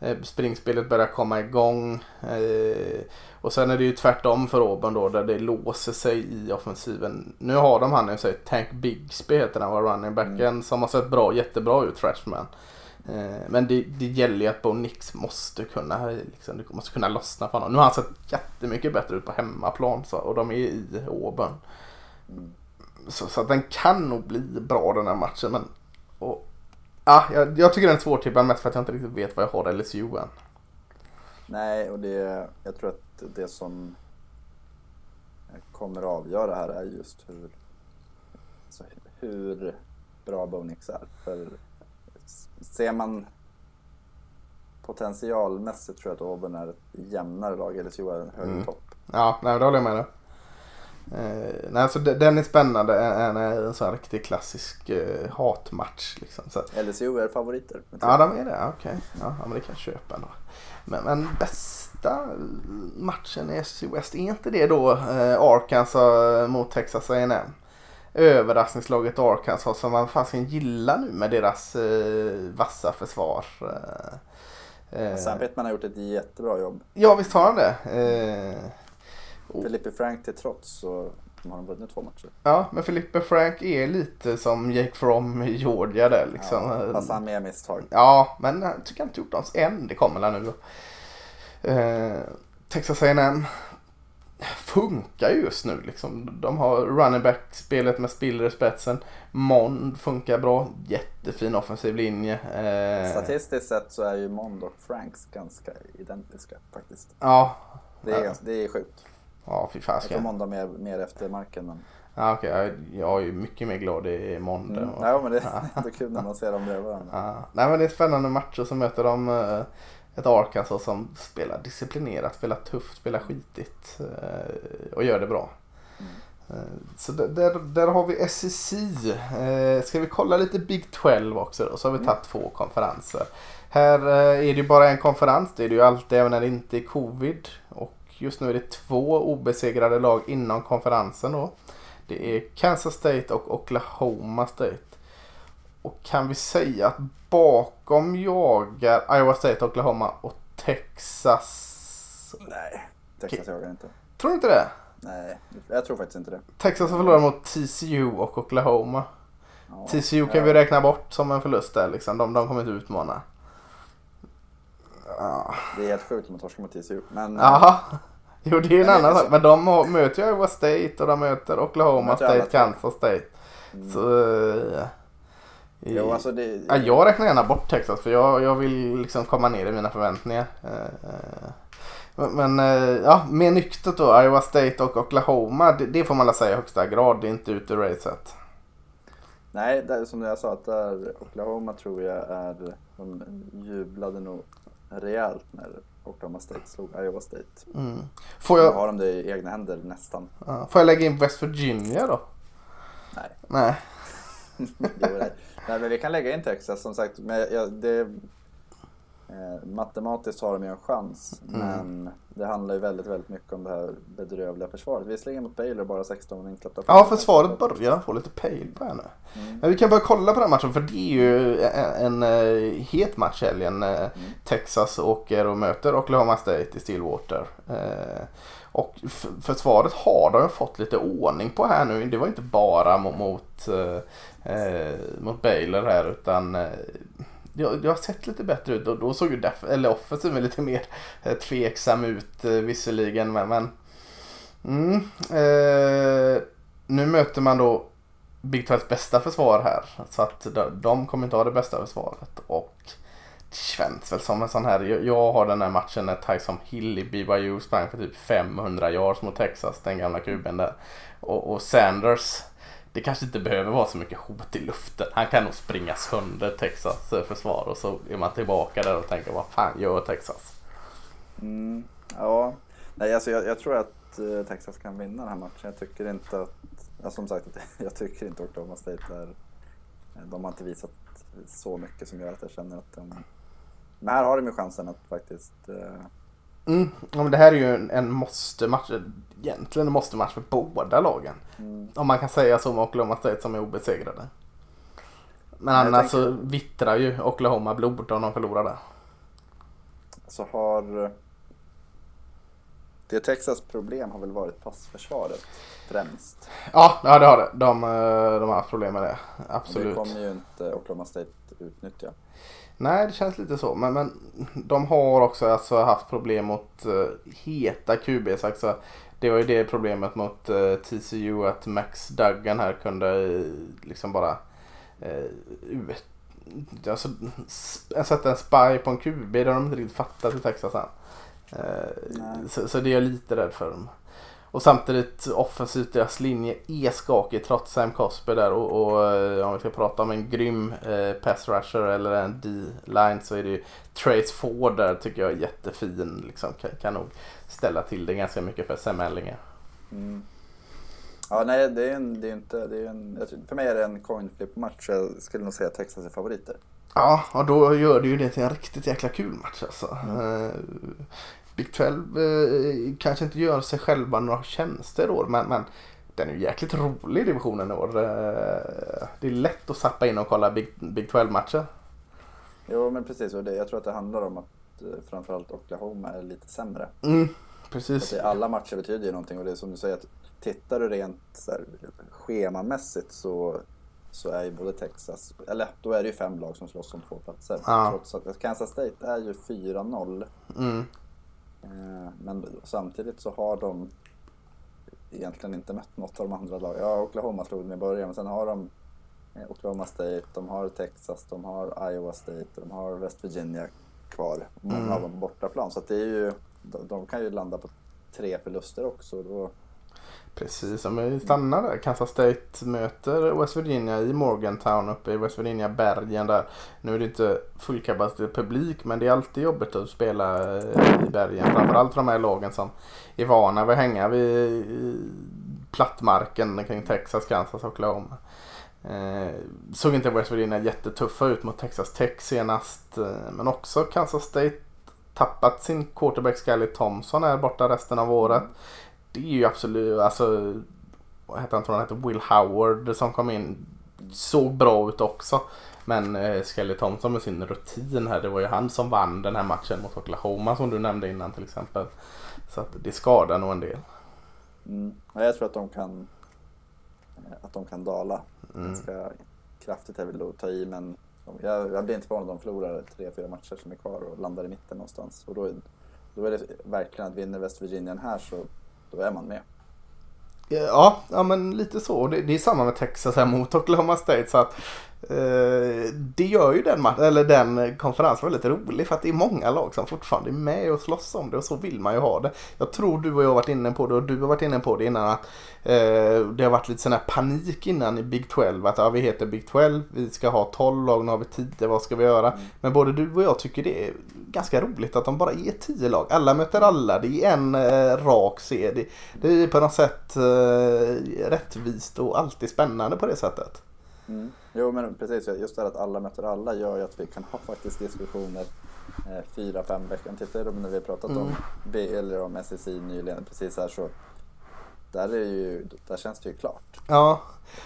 [SPEAKER 1] Eh, Springspelet börjar komma igång. Eh, och sen är det ju tvärtom för Auburn då där det låser sig i offensiven. Nu har de han i sig, Tank Bigsby heter han var running backen som har sett bra, jättebra ut freshman. Eh, men det, det gäller ju att Bo Nix måste kunna, liksom, måste kunna lossna för honom. Nu har han sett jättemycket bättre ut på hemmaplan så, och de är i Auburn.
[SPEAKER 2] Mm.
[SPEAKER 1] Så, så att den kan nog bli bra den här matchen. Men, och, ja, jag, jag tycker den är svårtippad mest för att jag inte riktigt vet vad jag har LSU än.
[SPEAKER 2] Nej, och det, jag tror att det som kommer att avgöra här är just hur, alltså hur bra Bonix är. För ser man potentialmässigt tror jag att Auburn är ett jämnare lag, LSU är en högre
[SPEAKER 1] Mm.
[SPEAKER 2] topp.
[SPEAKER 1] Ja, nej, det håller jag med dig. Eh, nej, så de- den är spännande. En, en, en sån riktig klassisk eh, hatmatch. Liksom. Så,
[SPEAKER 2] LSU är favoriter.
[SPEAKER 1] ja, de är det. Okej. Ja, ja, men det kan jag köpa ändå. Men, men bästa matchen i SC West, är inte det då eh, Arkansas mot Texas A&M? Överraskningslaget Arkansas som man fasiken gillar nu med deras eh, vassa försvar. Eh, eh,
[SPEAKER 2] Sam Pittman har gjort ett jättebra jobb.
[SPEAKER 1] ja, visst har han det. Eh, Oh.
[SPEAKER 2] Filippi Frank till trots så har de vunnit två matcher.
[SPEAKER 1] Ja, men Filippe Frank är lite som Jake Fromm i Georgia där liksom.
[SPEAKER 2] Ja, fast han med misstag.
[SPEAKER 1] Ja, men jag tycker han inte gjort något än. Det kommer väl nu. Eh, Texas A&M funkar ju just nu liksom. De har running back-spelet med Spiller i spetsen. Mond funkar bra. Jättefin offensiv linje. Eh,
[SPEAKER 2] Statistiskt sett så är ju Mond och Franks ganska identiska faktiskt.
[SPEAKER 1] Ja.
[SPEAKER 2] Det är,
[SPEAKER 1] Ja.
[SPEAKER 2] det är sjukt.
[SPEAKER 1] Ja, fy
[SPEAKER 2] Jag tror har mer, mer efter marken. Men...
[SPEAKER 1] Ja, okej. Jag, jag är ju mycket mer glad i Mond.
[SPEAKER 2] Mm. Nej, men det <laughs> <laughs> är ändå kul när man ser dem bredvid varandra.
[SPEAKER 1] Ja. Nej men det är spännande matcher som möter de eh, ett Arkansas som spelar disciplinerat, spelar tufft, spelar skitigt eh, och gör det bra.
[SPEAKER 2] Mm.
[SPEAKER 1] Eh, Så där, där, har vi SEC. Ska vi kolla lite Big 12 också då? Så har vi tagit två konferenser. Här är det ju bara en konferens. Det är det ju alltid även när det inte är covid. Just nu är det två obesegrade lag inom konferensen då. Det är Kansas State och Oklahoma State. Och kan vi säga att bakom jagar Iowa State, Oklahoma och Texas.
[SPEAKER 2] Nej, Texas jagar inte.
[SPEAKER 1] Tror du inte det?
[SPEAKER 2] Nej, jag tror faktiskt inte det.
[SPEAKER 1] Texas har förlorat mot TCU och Oklahoma.
[SPEAKER 2] Ja.
[SPEAKER 1] TCU kan
[SPEAKER 2] Ja.
[SPEAKER 1] vi räkna bort som en förlust där liksom. De, de kommer inte utmana. Ja.
[SPEAKER 2] Det är helt sjukt om man torskar mot TCU. Men
[SPEAKER 1] Jaha. Jo det är en
[SPEAKER 2] det är
[SPEAKER 1] annan sak. Men de har, möter ju Iowa State och de möter Oklahoma
[SPEAKER 2] möter
[SPEAKER 1] State. Kansas State.
[SPEAKER 2] Mm.
[SPEAKER 1] Så... eh, i-
[SPEAKER 2] Jo, alltså det...
[SPEAKER 1] Ja, jag räknar gärna bort Texas för jag, jag vill liksom komma ner i mina förväntningar. Eh, eh, Men, eh, ja, mer nyktert då. Iowa State och Oklahoma. Det, det får man väl säga i högsta grad. Det är inte ute ur racet.
[SPEAKER 2] Nej, det är som jag sa att Oklahoma tror jag är... De jublade nog rejält när Oklahoma State slog Iowa State.
[SPEAKER 1] Mm. Får,
[SPEAKER 2] Nu
[SPEAKER 1] jag,
[SPEAKER 2] har de det i egna händer nästan.
[SPEAKER 1] ja, får jag lägga in West Virginia då?
[SPEAKER 2] Nej.
[SPEAKER 1] Nej. <laughs>
[SPEAKER 2] Jo, nej. nej, men vi kan lägga in Texas som sagt. Men jag, det, eh, matematiskt har de ju en chans.
[SPEAKER 1] Mm.
[SPEAKER 2] Men det handlar ju väldigt, väldigt mycket om det här bedrövliga försvaret. Visserligen mot Baylor bara 16 insläppta
[SPEAKER 1] Ja, försvaret börjar få lite pejl på henne.
[SPEAKER 2] Mm.
[SPEAKER 1] Men vi kan börja kolla på den matchen för det är ju en, en, eh, het match helgen. Eh,
[SPEAKER 2] Mm.
[SPEAKER 1] Texas åker och möter Oklahoma State i Stillwater. Eh, och försvaret har de fått lite ordning på här nu. Det var inte bara mot, eh, mot Baylor här utan det, det har sett lite bättre ut. och då såg ju def- eller offensiven lite mer eh, tveksam ut eh, visserligen. Men, men mm, eh, nu möter man då Big 12 bästa försvar här. Så att de, de kommer inte ha det bästa försvaret. Och det känns väl som en sån här. Jag, jag har den här matchen när Tyson Hill i BYU sprang för typ 500 yards mot Texas. Den gamla kuben där. Och, och Sanders. Det kanske inte behöver vara så mycket hot i luften. Han kan nog springa sönder Texas eh, försvar och så är man tillbaka där och tänker vad fan gör Texas?
[SPEAKER 2] Mm, ja, nej alltså jag, jag tror att eh, Texas kan vinna den här matchen. Jag tycker inte att, ja, som sagt, <laughs> jag tycker inte Oklahoma State är, de har inte visat så mycket som gör att jag känner att de, men här har de ju chansen att faktiskt eh,
[SPEAKER 1] Mm, ja, men det här är ju en, en måste-match. Egentligen en måste-match för båda lagen.
[SPEAKER 2] mm,
[SPEAKER 1] Om man kan säga så med Oklahoma State som är obesegrade. Men annars
[SPEAKER 2] tänker-
[SPEAKER 1] så vittrar ju Oklahoma blod om de förlorar där.
[SPEAKER 2] så har eh, det Texas problem har väl varit passförsvaret främst.
[SPEAKER 1] Ja, ja det har det. De, eh, de har haft problem med det.
[SPEAKER 2] Och det
[SPEAKER 1] Absolut.
[SPEAKER 2] kommer ju inte Oklahoma State utnyttja.
[SPEAKER 1] Nej, det känns lite så. Men, men de har också alltså haft problem mot uh, heta QBs. Alltså, det var ju det problemet mot eh, TCU att Max Duggan här kunde eh, liksom bara uh, ut, alltså, sätta en spy på en QB. Det har de inte riktigt fattat i Texas än. Eh, så, så det är jag lite rädd för dem. Och samtidigt offensivt, deras linje är skakig trots Sam Cosby där och, och eh, om vi ska prata om en grym eh, pass rusher eller en D-line så är det ju Trace Ford där tycker jag är jättefin. Liksom, kan, kan nog ställa till det ganska mycket för Sam Ellinger.
[SPEAKER 2] Mm. Ja, nej, det är en, det är inte, det är en, för mig är det en coin flip match. Jag skulle nog säga Texas är favoriter.
[SPEAKER 1] Ja, och då gör det ju det till en riktigt jäkla kul match alltså. Eh, Big 12 eh, kanske inte gör sig själva några tjänster år men, men den är ju jäkligt rolig divisionen i år. Eh, det är lätt att sappa in och kolla Big, Big 12-matcher.
[SPEAKER 2] Jo, men precis. Och det, jag tror att det handlar om att framförallt Oklahoma är lite sämre.
[SPEAKER 1] Mm, precis.
[SPEAKER 2] det, alla matcher betyder ju någonting och det är som du säger att tittar du rent så här, schemamässigt så, så är ju både Texas, eller då är det ju fem lag som slåss om två platser.
[SPEAKER 1] Ja.
[SPEAKER 2] Trots att Kansas State är ju 4-0.
[SPEAKER 1] Mm,
[SPEAKER 2] Eh, Men samtidigt så har de egentligen inte mött något av de andra lagen. Ja, Oklahoma slog dem i början, men sen har de eh, Oklahoma State, de har Texas, de har Iowa State, de har West Virginia kvar. Många
[SPEAKER 1] Mm.
[SPEAKER 2] av dem bortaplan. Så det är ju, de, de kan ju landa på tre förluster också. Då,
[SPEAKER 1] precis, om vi stannar där. Kansas State möter West Virginia i Morgantown uppe i West Virginia-bergen där. Nu är det inte fullkapacitet publik men det är alltid jobbigt att spela i bergen. Framförallt för de här lagen som är vana vid att hänga vid plattmarken kring Texas, Kansas och Oklahoma. Eh, såg inte West Virginia jättetuffa ut mot Texas Tech senast. Eh, men också Kansas State tappat sin quarterback Scully Thompson här borta resten av året. Det är ju absolut, alltså vad heter han, tror han heter Will Howard som kom in. Såg bra ut också. Men eh, Skelly Thompson med sin rutin här, det var ju han som vann den här matchen mot Oklahoma som du nämnde innan till exempel. Så att det skadar nog en del.
[SPEAKER 2] mm, ja, jag tror att de kan att de kan dala
[SPEAKER 1] Mm.
[SPEAKER 2] ganska kraftigt. Jag vill då ta i men jag, jag blir inte förvånad om de förlorar tre, fyra matcher som är kvar och landar i mitten någonstans. Och då, är- då är det verkligen att vinner West Virginia här så då är man med.
[SPEAKER 1] Ja, ja men lite så. Det, det är samma med Texas här mot Oklahoma State. Så att, det gör ju den, eller den konferensen väldigt rolig för att det är många lag som fortfarande är med och slåss om det och så vill man ju ha det. Jag tror du och jag har varit inne på det och du har varit inne på det innan att eh, det har varit lite sån här panik innan i Big 12 att ja, vi heter Big 12, vi ska ha 12 lag, nu har vi 10, vad ska vi göra?
[SPEAKER 2] Mm.
[SPEAKER 1] Men både du och jag tycker det är ganska roligt att de bara är 10 lag. Alla möter alla, det är en eh, rak serie. Det, det är på något sätt eh, rättvist och alltid spännande på det sättet.
[SPEAKER 2] Mm. Jo men precis, just det här att alla möter alla gör ju att vi kan ha faktiskt diskussioner eh, fyra, fem veckor. Tittar du när vi har pratat om
[SPEAKER 1] Mm.
[SPEAKER 2] B eller om SSI nyligen, precis här så där, är ju, där känns det ju klart.
[SPEAKER 1] Ja,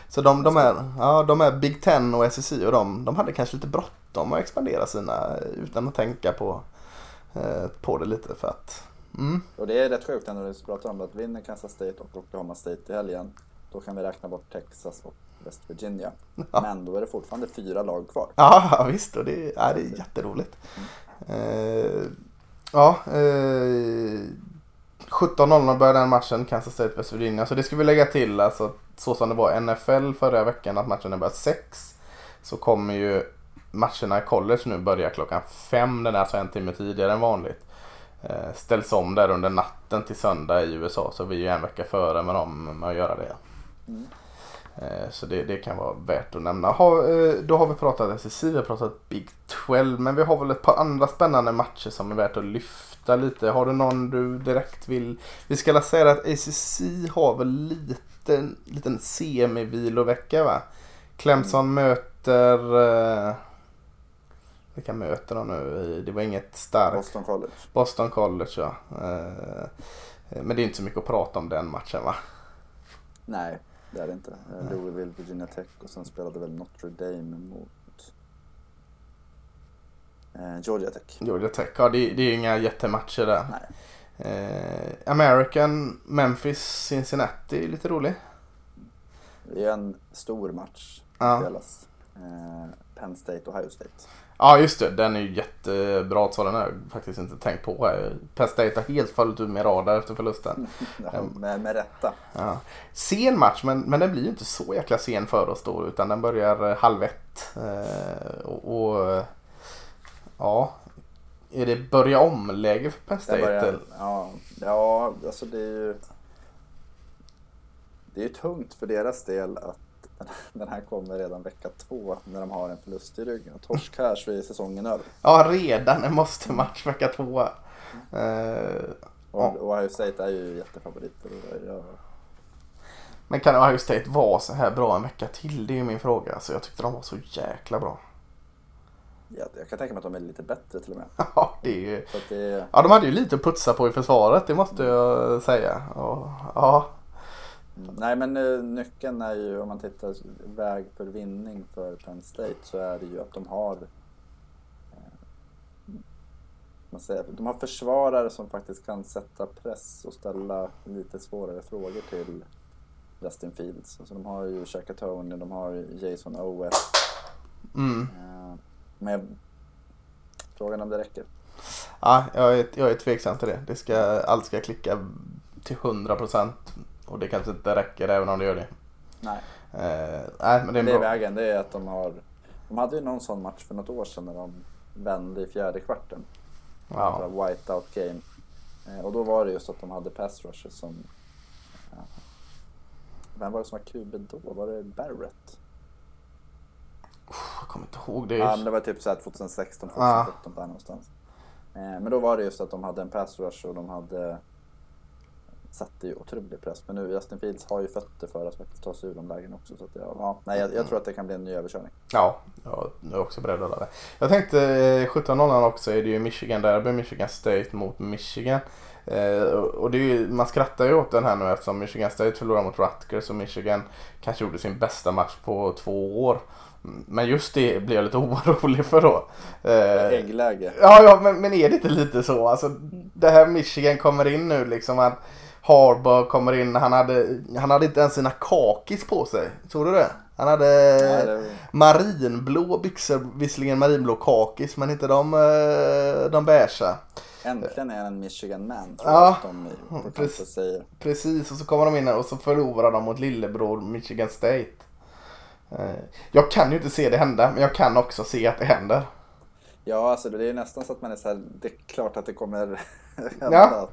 [SPEAKER 1] så de, de, är, ja, de är Big Ten och SSI och de, de hade kanske lite bråttom att expandera sina utan att tänka på, eh, på det lite för att mm,
[SPEAKER 2] Och det är rätt sjukt när vi pratar om att vinner Kansas State och Oklahoma State i helgen, då kan vi räkna bort Texas och West Virginia.
[SPEAKER 1] Ja.
[SPEAKER 2] Men då är det fortfarande fyra lag kvar.
[SPEAKER 1] Ja, visst. Och det, ja, det är jätteroligt. Eh, ja, eh, 17.00 börjar den matchen, Kansas State West Virginia. Så det ska vi lägga till, alltså så som det var i NFL förra veckan att matchen börjar 6. Så kommer ju matcherna i college nu börja klockan 5. Den är alltså en timme tidigare än vanligt. Eh, ställs om där under natten till söndag i USA så vi är ju en vecka före med dem med att göra det.
[SPEAKER 2] Mm.
[SPEAKER 1] Eh, Så det, det kan vara värt att nämna. Ha, eh, då har vi pratat SEC, vi har pratat Big 12 men vi har väl ett par andra spännande matcher som är värt att lyfta lite. Har du någon du direkt vill? Vi ska säga att ACC har väl lite, liten semivilovecka va? Clemson möter... Eh, vilka möter de nu? Det var inget starkt.
[SPEAKER 2] Boston College.
[SPEAKER 1] Boston College ja. Men det är inte så mycket att prata om den matchen va?
[SPEAKER 2] Nej, det är det inte. Eh, Louisville, Virginia Tech och sen spelade väl Notre Dame mot eh, Georgia Tech.
[SPEAKER 1] Georgia Tech, ja det, det är ju inga jättematcher där.
[SPEAKER 2] Nej.
[SPEAKER 1] Eh, American, Memphis, Cincinnati är lite rolig.
[SPEAKER 2] Det är en stor match som
[SPEAKER 1] Ja.
[SPEAKER 2] spelas. Eh, Penn State, Ohio State.
[SPEAKER 1] Ja just det, den är ju jättebra så den har jag faktiskt inte tänkt på. Penn State har helt fallit ur min radar efter förlusten. <laughs>
[SPEAKER 2] Ja, med, med rätta.
[SPEAKER 1] Ja. Sen match men, men den blir ju inte så jäkla sen för oss då utan den börjar eh, halv ett. Eh, och, och eh, ja, är det börja om-läge för Penn State?
[SPEAKER 2] börjar, ja, ja, alltså det är ju... Det är ju tungt för deras del att <laughs> den här kommer redan vecka två när de har en förlust i ryggen. Torsk här så är säsongen över.
[SPEAKER 1] Ja, redan en måste-match vecka två. Eh,
[SPEAKER 2] Och Ohio State är ju jättefavoriter. Jag,
[SPEAKER 1] Men kan Ohio State vara så här bra en vecka till? Det är min fråga. Alltså, jag tyckte de var så jäkla bra.
[SPEAKER 2] jag, jag kan tänka mig att de är lite bättre till och med. <laughs>
[SPEAKER 1] Ja, det är ju...
[SPEAKER 2] Det,
[SPEAKER 1] Ja, de hade ju lite att putsa på i försvaret, det måste jag säga. Och, ja,
[SPEAKER 2] Mm. Nej men eh, nyckeln är ju om man tittar väg för vinning för Penn State så är det ju att de har eh, man säger, de har försvarare som faktiskt kan sätta press och ställa lite svårare frågor till Justin Fields. Alltså de har ju Shaka Tony, de har Jason Oweh.
[SPEAKER 1] mm.
[SPEAKER 2] Eh, Men frågan om det räcker.
[SPEAKER 1] ja jag, är, jag är tveksam till det. det ska, allt ska klicka till 100% och det kanske inte räcker även om det gör det.
[SPEAKER 2] Nej,
[SPEAKER 1] Eh, nej, men det är
[SPEAKER 2] det är vägen. Det är att de har de hade ju någon sån match för något år sedan när de vände i fjärde kvarten.
[SPEAKER 1] Ja.
[SPEAKER 2] ja. whiteout game. Eh, och då var det just att de hade pass rushers som... Ja. Vem var det som var QB då? Var det Barrett?
[SPEAKER 1] Jag kommer inte ihåg det.
[SPEAKER 2] Ja, det var typ så här 2016,
[SPEAKER 1] Ja.
[SPEAKER 2] 2017 där någonstans. Eh, men då var det just att de hade en pass rush och de hade satte ju otrolig press. Men nu Justin Fields har ju fötter för att faktiskt ta sig ur de lägena också. Så jag, ja, nej, jag, jag tror att det kan bli en ny överkörning.
[SPEAKER 1] Ja, jag är också beredd att det. Jag tänkte eh, 17.00 också är det ju Michigan Derby, Michigan State mot Michigan. Eh, och det är ju, man skrattar ju åt den här nu eftersom Michigan State förlorar mot Rutgers och Michigan kanske gjorde sin bästa match på två år. Men just det blir jag lite <laughs> orolig för då. Eh,
[SPEAKER 2] Äggläge.
[SPEAKER 1] Ja, ja men, men är det inte lite så? Alltså, det här Michigan kommer in nu liksom. Att Harbaugh kommer in. Han hade, han hade inte ens sina kakis på sig. Tror du det? Han hade
[SPEAKER 2] Nej, det,
[SPEAKER 1] marinblå byxor. Visserligen marinblå kakis men inte de, eh, de beiga.
[SPEAKER 2] äntligen är han en Michigan man tror
[SPEAKER 1] Ja,
[SPEAKER 2] jag de
[SPEAKER 1] precis.
[SPEAKER 2] säger.
[SPEAKER 1] Precis, och så kommer de in och så förlorar de mot lillebror Michigan State. Eh, Jag kan ju inte se det hända, men jag kan också se att det händer.
[SPEAKER 2] Ja, alltså det är nästan så att man är så här, det är klart att det kommer <laughs> hända.
[SPEAKER 1] Ja.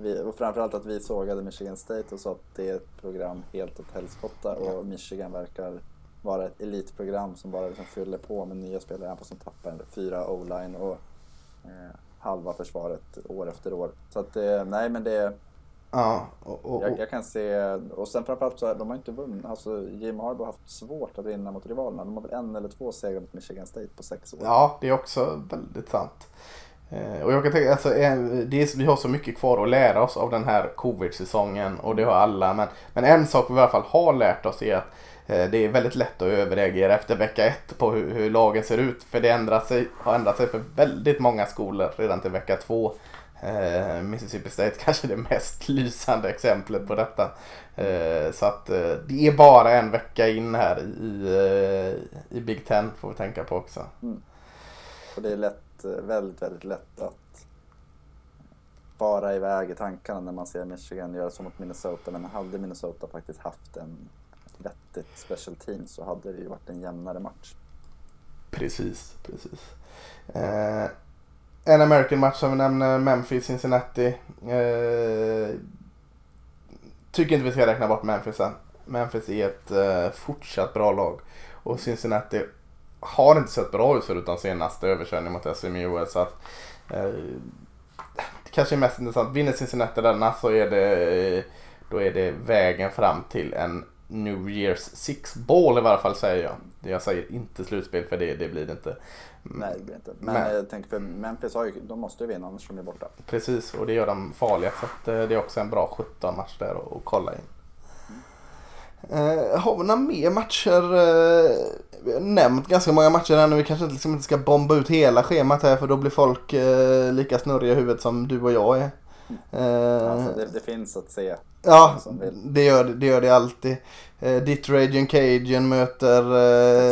[SPEAKER 2] Vi, och framförallt att vi sågade Michigan State och sa att det är ett program helt åt helskotta och Michigan verkar vara ett elitprogram som bara liksom fyller på med nya spelare även de tappar fyra o-line och eh, halva försvaret år efter år. Så att det, nej men det,
[SPEAKER 1] Ja, och, och,
[SPEAKER 2] jag, jag kan se, och sen framförallt så har de har inte vunnit, alltså Jim Harbaugh har haft svårt att vinna mot rivalerna. De har väl en eller två segrar mot Michigan State på sex år.
[SPEAKER 1] ja, det är också väldigt sant. Eh, och jag kan tänka, alltså, det är, vi har så mycket kvar att lära oss av den här covid-säsongen och det har alla. Men, men en sak vi i alla fall har lärt oss är att eh, det är väldigt lätt att överreagera efter vecka ett på hur, hur lagen ser ut. För det ändrar sig, har ändrat sig för väldigt många skolor redan till vecka två. Eh, Mississippi State <laughs> kanske är det mest lysande exemplet på detta. Eh, så att eh, det är bara en vecka in här i, eh, i Big Ten får vi tänka på också. Mm.
[SPEAKER 2] Och det är lätt, Eh, väldigt, väldigt lätt att fara iväg i tankarna när man ser Michigan göra så mot Minnesota. Men hade Minnesota faktiskt haft en vettigt special team så hade det ju varit en jämnare match.
[SPEAKER 1] Precis, precis. Eh, en American match som vi nämner, Memphis-Cincinnati. Eh, tycker inte vi ska räkna bort Memphis än. Memphis är ett eh, fortsatt bra lag. Och Cincinnati har inte sett bra ut förutom senaste överkörning mot SMU. Så att, eh, det kanske är mest intressant. Vinner Cincinnati denna så är det, då är det vägen fram till en New Year's Six Ball i varje fall säger jag. Jag säger inte slutspel för det, det blir det inte.
[SPEAKER 2] Nej, det blir inte. Men,
[SPEAKER 1] Men-
[SPEAKER 2] jag tänker för Memphis har ju, de måste ju vinna annars de är borta.
[SPEAKER 1] Precis, och det gör dem farliga. Så att, eh, det är också en bra 17 match där att att kolla in. Eh, har vi några mer matcher? Eh, vi har nämnt ganska många matcher här nu. Vi kanske liksom inte ska bomba ut hela schemat här för då blir folk eh, lika snurriga i huvudet som du och jag är. Eh,
[SPEAKER 2] Alltså, det, det finns att se.
[SPEAKER 1] Ja, det gör det, gör det alltid. Eh, ditt Raging Cajun möter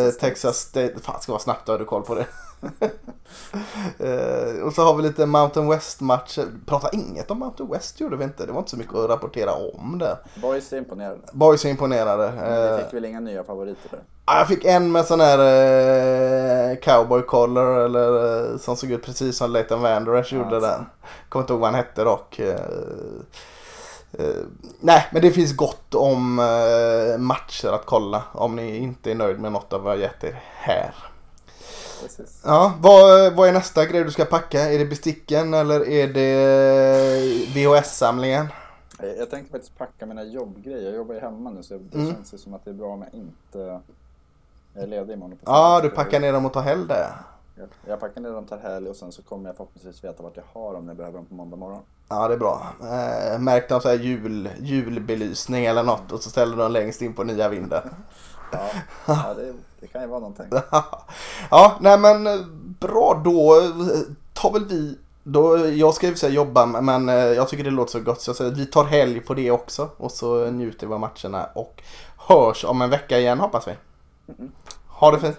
[SPEAKER 1] eh,
[SPEAKER 2] Texas
[SPEAKER 1] State. Fan, ska vara snabbt, har du koll på det. Eh, och så har vi lite Mountain West-matcher. Prata inget om Mountain West gjorde vi inte. Det var inte så mycket att rapportera om där.
[SPEAKER 2] Boys är imponerade.
[SPEAKER 1] Boys är imponerade.
[SPEAKER 2] Men
[SPEAKER 1] Eh,
[SPEAKER 2] vi fick väl inga nya favoriter där.
[SPEAKER 1] Ja, jag fick en med sån här eh, cowboy collar eller eh, som såg ut precis som Leighton Vander Esch
[SPEAKER 2] Ja,
[SPEAKER 1] gjorde
[SPEAKER 2] alltså.
[SPEAKER 1] där. Kommer inte ihåg vad han hette dock. Eh, eh, nej, men det finns gott om eh, matcher att kolla om ni inte är nöjd med något av vad jag gett er här.
[SPEAKER 2] Precis.
[SPEAKER 1] Ja, vad, vad är nästa grej du ska packa? Är det besticken eller är det VHS-samlingen?
[SPEAKER 2] Jag, tänkte faktiskt packa mina jobbgrejer. Jag jobbar ju hemma nu så det
[SPEAKER 1] Mm.
[SPEAKER 2] känns ju som att det är bra om jag inte... Jag är ledig imorgon.
[SPEAKER 1] Ja, du packar ner dem och tar helg där.
[SPEAKER 2] Jag, jag packar ner dem, tar helg och sen så kommer jag förhoppningsvis veta vart jag har dem när jag behöver dem på måndag morgon.
[SPEAKER 1] Ja, det är bra. Eh, märk någon så här jul, julbelysning eller något och så ställer de längst in på nya vinden. <laughs>
[SPEAKER 2] Ja, <laughs> ja det, det kan ju vara någonting. <laughs>
[SPEAKER 1] ja, nej men eh, bra då tar väl vi då, jag ska ju säga jobba men eh, jag tycker det låter så gott så jag säger att vi tar helg på det också och så njuter vi av matcherna och hörs om en vecka igen hoppas vi. Ha det fint.